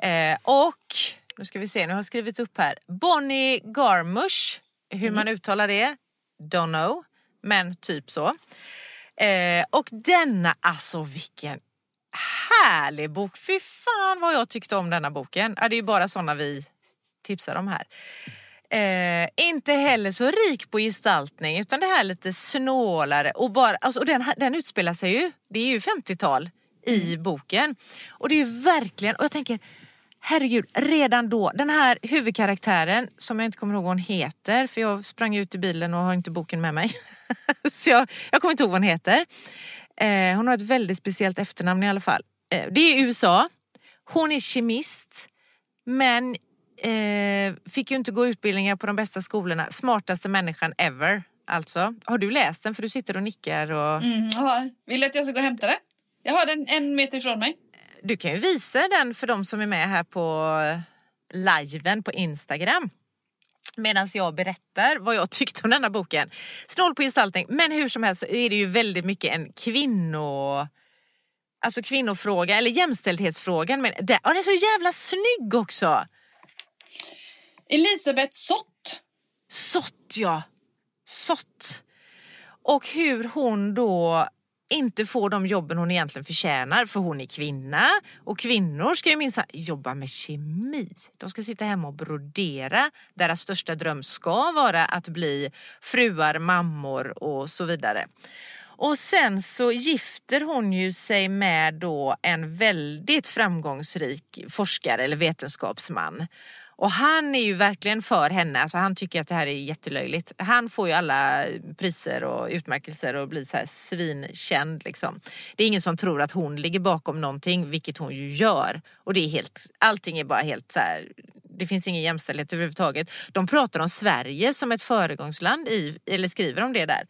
Eh, och nu ska vi se, nu har jag skrivit upp här. Bonnie Garmusch, hur man uttalar det, don't know, men typ så. Eh, och denna, alltså vilken härlig bok. Fy fan vad jag tyckte om denna boken. Ja, det är ju bara sådana vi tipsar om här. Eh, inte heller så rik på gestaltning utan det här lite snålare och bara, alltså, och den, den utspelar sig ju, det är ju 50-tal i boken. Och det är ju verkligen, och jag tänker herregud, redan då, den här huvudkaraktären som jag inte kommer ihåg vad hon heter för jag sprang ut i bilen och har inte boken med mig. så jag, jag kommer inte ihåg vad hon heter. Eh, hon har ett väldigt speciellt efternamn i alla fall. Eh, det är USA. Hon är kemist men eh, fick ju inte gå utbildningar på de bästa skolorna. Smartaste människan ever. Alltså, har du läst den? För du sitter och nickar och... Mm, jag har. Vill du att jag ska gå och hämta den? Jag har den en meter ifrån mig. Du kan ju visa den för de som är med här på liven på Instagram. Medan jag berättar vad jag tyckte om denna boken. Snål på gestaltning, men hur som helst så är det ju väldigt mycket en kvinno... Alltså kvinnofråga, eller jämställdhetsfrågan. Men det, och den är så jävla snygg också! Elisabeth Sott. Sott ja! Sott. Och hur hon då inte får de jobben hon egentligen förtjänar för hon är kvinna och kvinnor ska ju minsann jobba med kemi. De ska sitta hemma och brodera. Deras största dröm ska vara att bli fruar, mammor och så vidare. Och sen så gifter hon ju sig med då en väldigt framgångsrik forskare eller vetenskapsman. Och han är ju verkligen för henne, alltså han tycker att det här är jättelöjligt. Han får ju alla priser och utmärkelser och blir så här svinkänd liksom. Det är ingen som tror att hon ligger bakom någonting, vilket hon ju gör. Och det är helt, allting är bara helt så här, det finns ingen jämställdhet överhuvudtaget. De pratar om Sverige som ett föregångsland i, eller skriver om det där.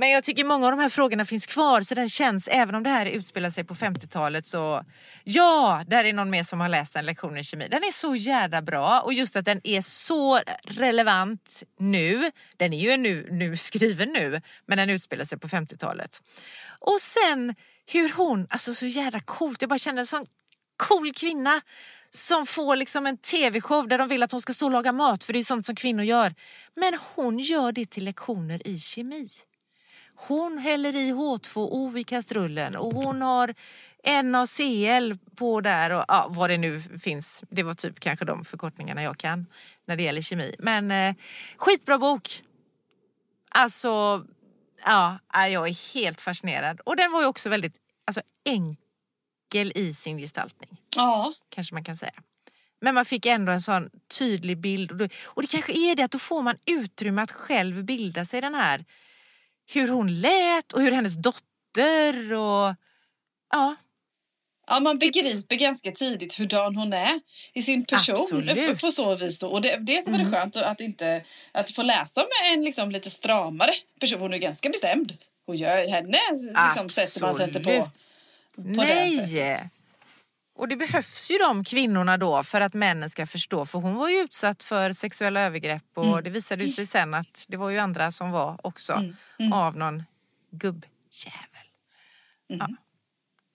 Men jag tycker många av de här frågorna finns kvar så den känns, även om det här utspelar sig på 50-talet så ja, där är någon mer som har läst en lektion i kemi. Den är så jävla bra och just att den är så relevant nu. Den är ju nu, nu skriven nu men den utspelar sig på 50-talet. Och sen hur hon, alltså så jävla coolt, jag bara känner en sån cool kvinna som får liksom en tv-show där de vill att hon ska stå och laga mat för det är sånt som kvinnor gör. Men hon gör det till lektioner i kemi. Hon häller i H2O i kastrullen och hon har NaCl på där och ja, vad det nu finns. Det var typ kanske de förkortningarna jag kan när det gäller kemi. Men eh, skitbra bok. Alltså, ja, jag är helt fascinerad. Och den var ju också väldigt alltså, enkel i sin gestaltning. Ja. Kanske man kan säga. Men man fick ändå en sån tydlig bild. Och, det kanske är det att då får man utrymme att själv bilda sig den här hur hon lät och hur hennes dotter och ja. Ja, man begriper ganska tidigt hurdan hon är i sin person Absolut. på så vis. Då. Och det, det som är Mm. det skönt att inte att få läsa med en liksom lite stramare person. Hon är ganska bestämd. Hon gör henne liksom sätter man på. Absolut. på det sättet. Nej! Och det behövs ju de kvinnorna då för att männen ska förstå. För hon var ju utsatt för sexuella övergrepp och Mm. det visade sig sen att det var ju andra som var också Mm. av någon gubbjävel. Ja. Men Mm.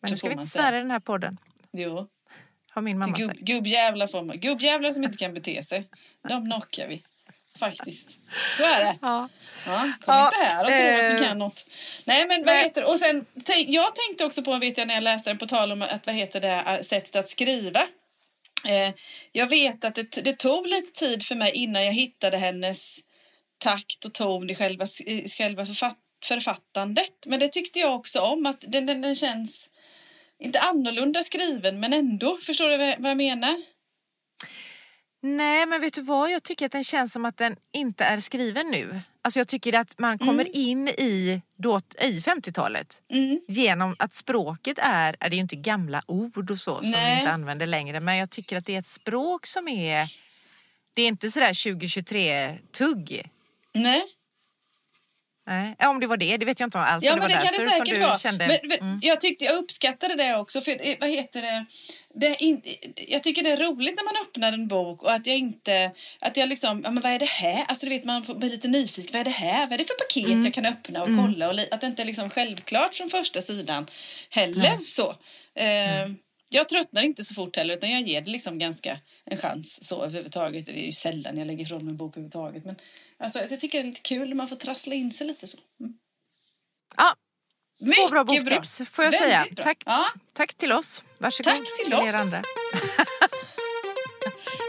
Nu ska vi inte svära i den här podden. Jo. Har min mamma Gubb, sagt. gubbjävlar får man. Gubbjävlar som inte kan bete sig. De knockar vi. Faktiskt. Så är det. Ja. Ja, kom Ja, inte här och tro att ni eh, kan något. Nej men vad nej. heter? Och sen, tänk, jag tänkte också på, vet jag när jag läste den på tal om att, vad heter det, äh, sättet att skriva. Eh, jag vet att det, det tog lite tid för mig innan jag hittade hennes takt och ton i själva, i själva författ, författandet. Men det tyckte jag också om, att den, den, den känns inte annorlunda skriven men ändå. Förstår du vad jag menar? Nej, men vet du vad? Jag tycker att den känns som att den inte är skriven nu. Alltså jag tycker att man kommer in i, då, i 50-talet Mm. genom att språket är, är det är ju inte gamla ord och så som Nej. vi inte använder längre, men jag tycker att det är ett språk som är, det är inte sådär 2023-tugg. Nej. Nej, om det var det, det vet jag inte alls. Ja, det men det kan det säkert vara. Kände, Men, men mm. Jag tyckte jag uppskattade det också. För vad heter det? det in, jag tycker det är roligt när man öppnar en bok och att jag inte... Att jag liksom, ja, men vad är det här? Alltså du vet, man blir lite nyfiken. Vad är det här? Vad är det för paket Mm. jag kan öppna och kolla? Och li, att det inte är liksom självklart från första sidan heller. Så. Eh, Jag tröttnar inte så fort heller utan jag ger det liksom ganska en chans så överhuvudtaget. Det är ju sällan jag lägger ifrån mig en bok överhuvudtaget. Men alltså, jag tycker det är lite kul man får trassla in sig lite så. Mm. Ja, Mycket bra boktips får jag Väldigt säga. bra. Tack, Ja. tack till oss. Varsågod Tack till oss. andra.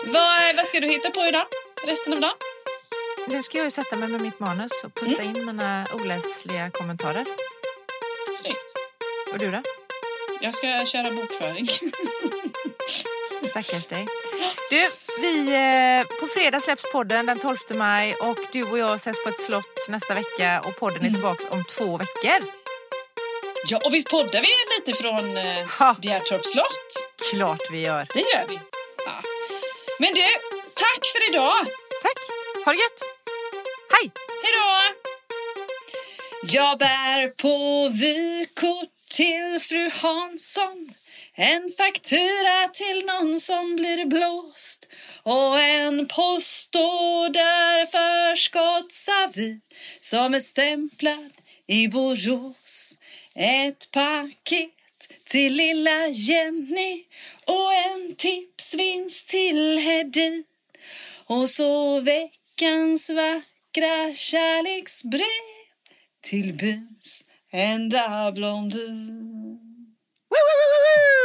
Vad, vad ska du hitta på idag? Resten av dagen? Nu ska jag ju sätta mig med mitt manus och putta Mm. in mina oläsliga kommentarer. Snyggt. Och du då? Jag ska köra bokföring. Stackars dig. Du, vi, eh, på fredag släpps podden den 12 maj och du och jag ses på ett slott nästa vecka och podden är Mm. tillbaka om två veckor. ja, och visst poddar vi lite från eh, Bjärtorps slott? klart vi gör. Det gör vi. Ja. Men du, tack för idag. Tack. Ha det gött. Hej! Hej då! Jag bär på vykort till fru Hansson en faktura till någon som blir blåst och en postorder för som är stämplad i Borås. Ett paket till lilla Jenny och en tipsvinst till Hedin. Och så veckans vackra kärleksbrev till byns and our blonde. Woo, woo, woo,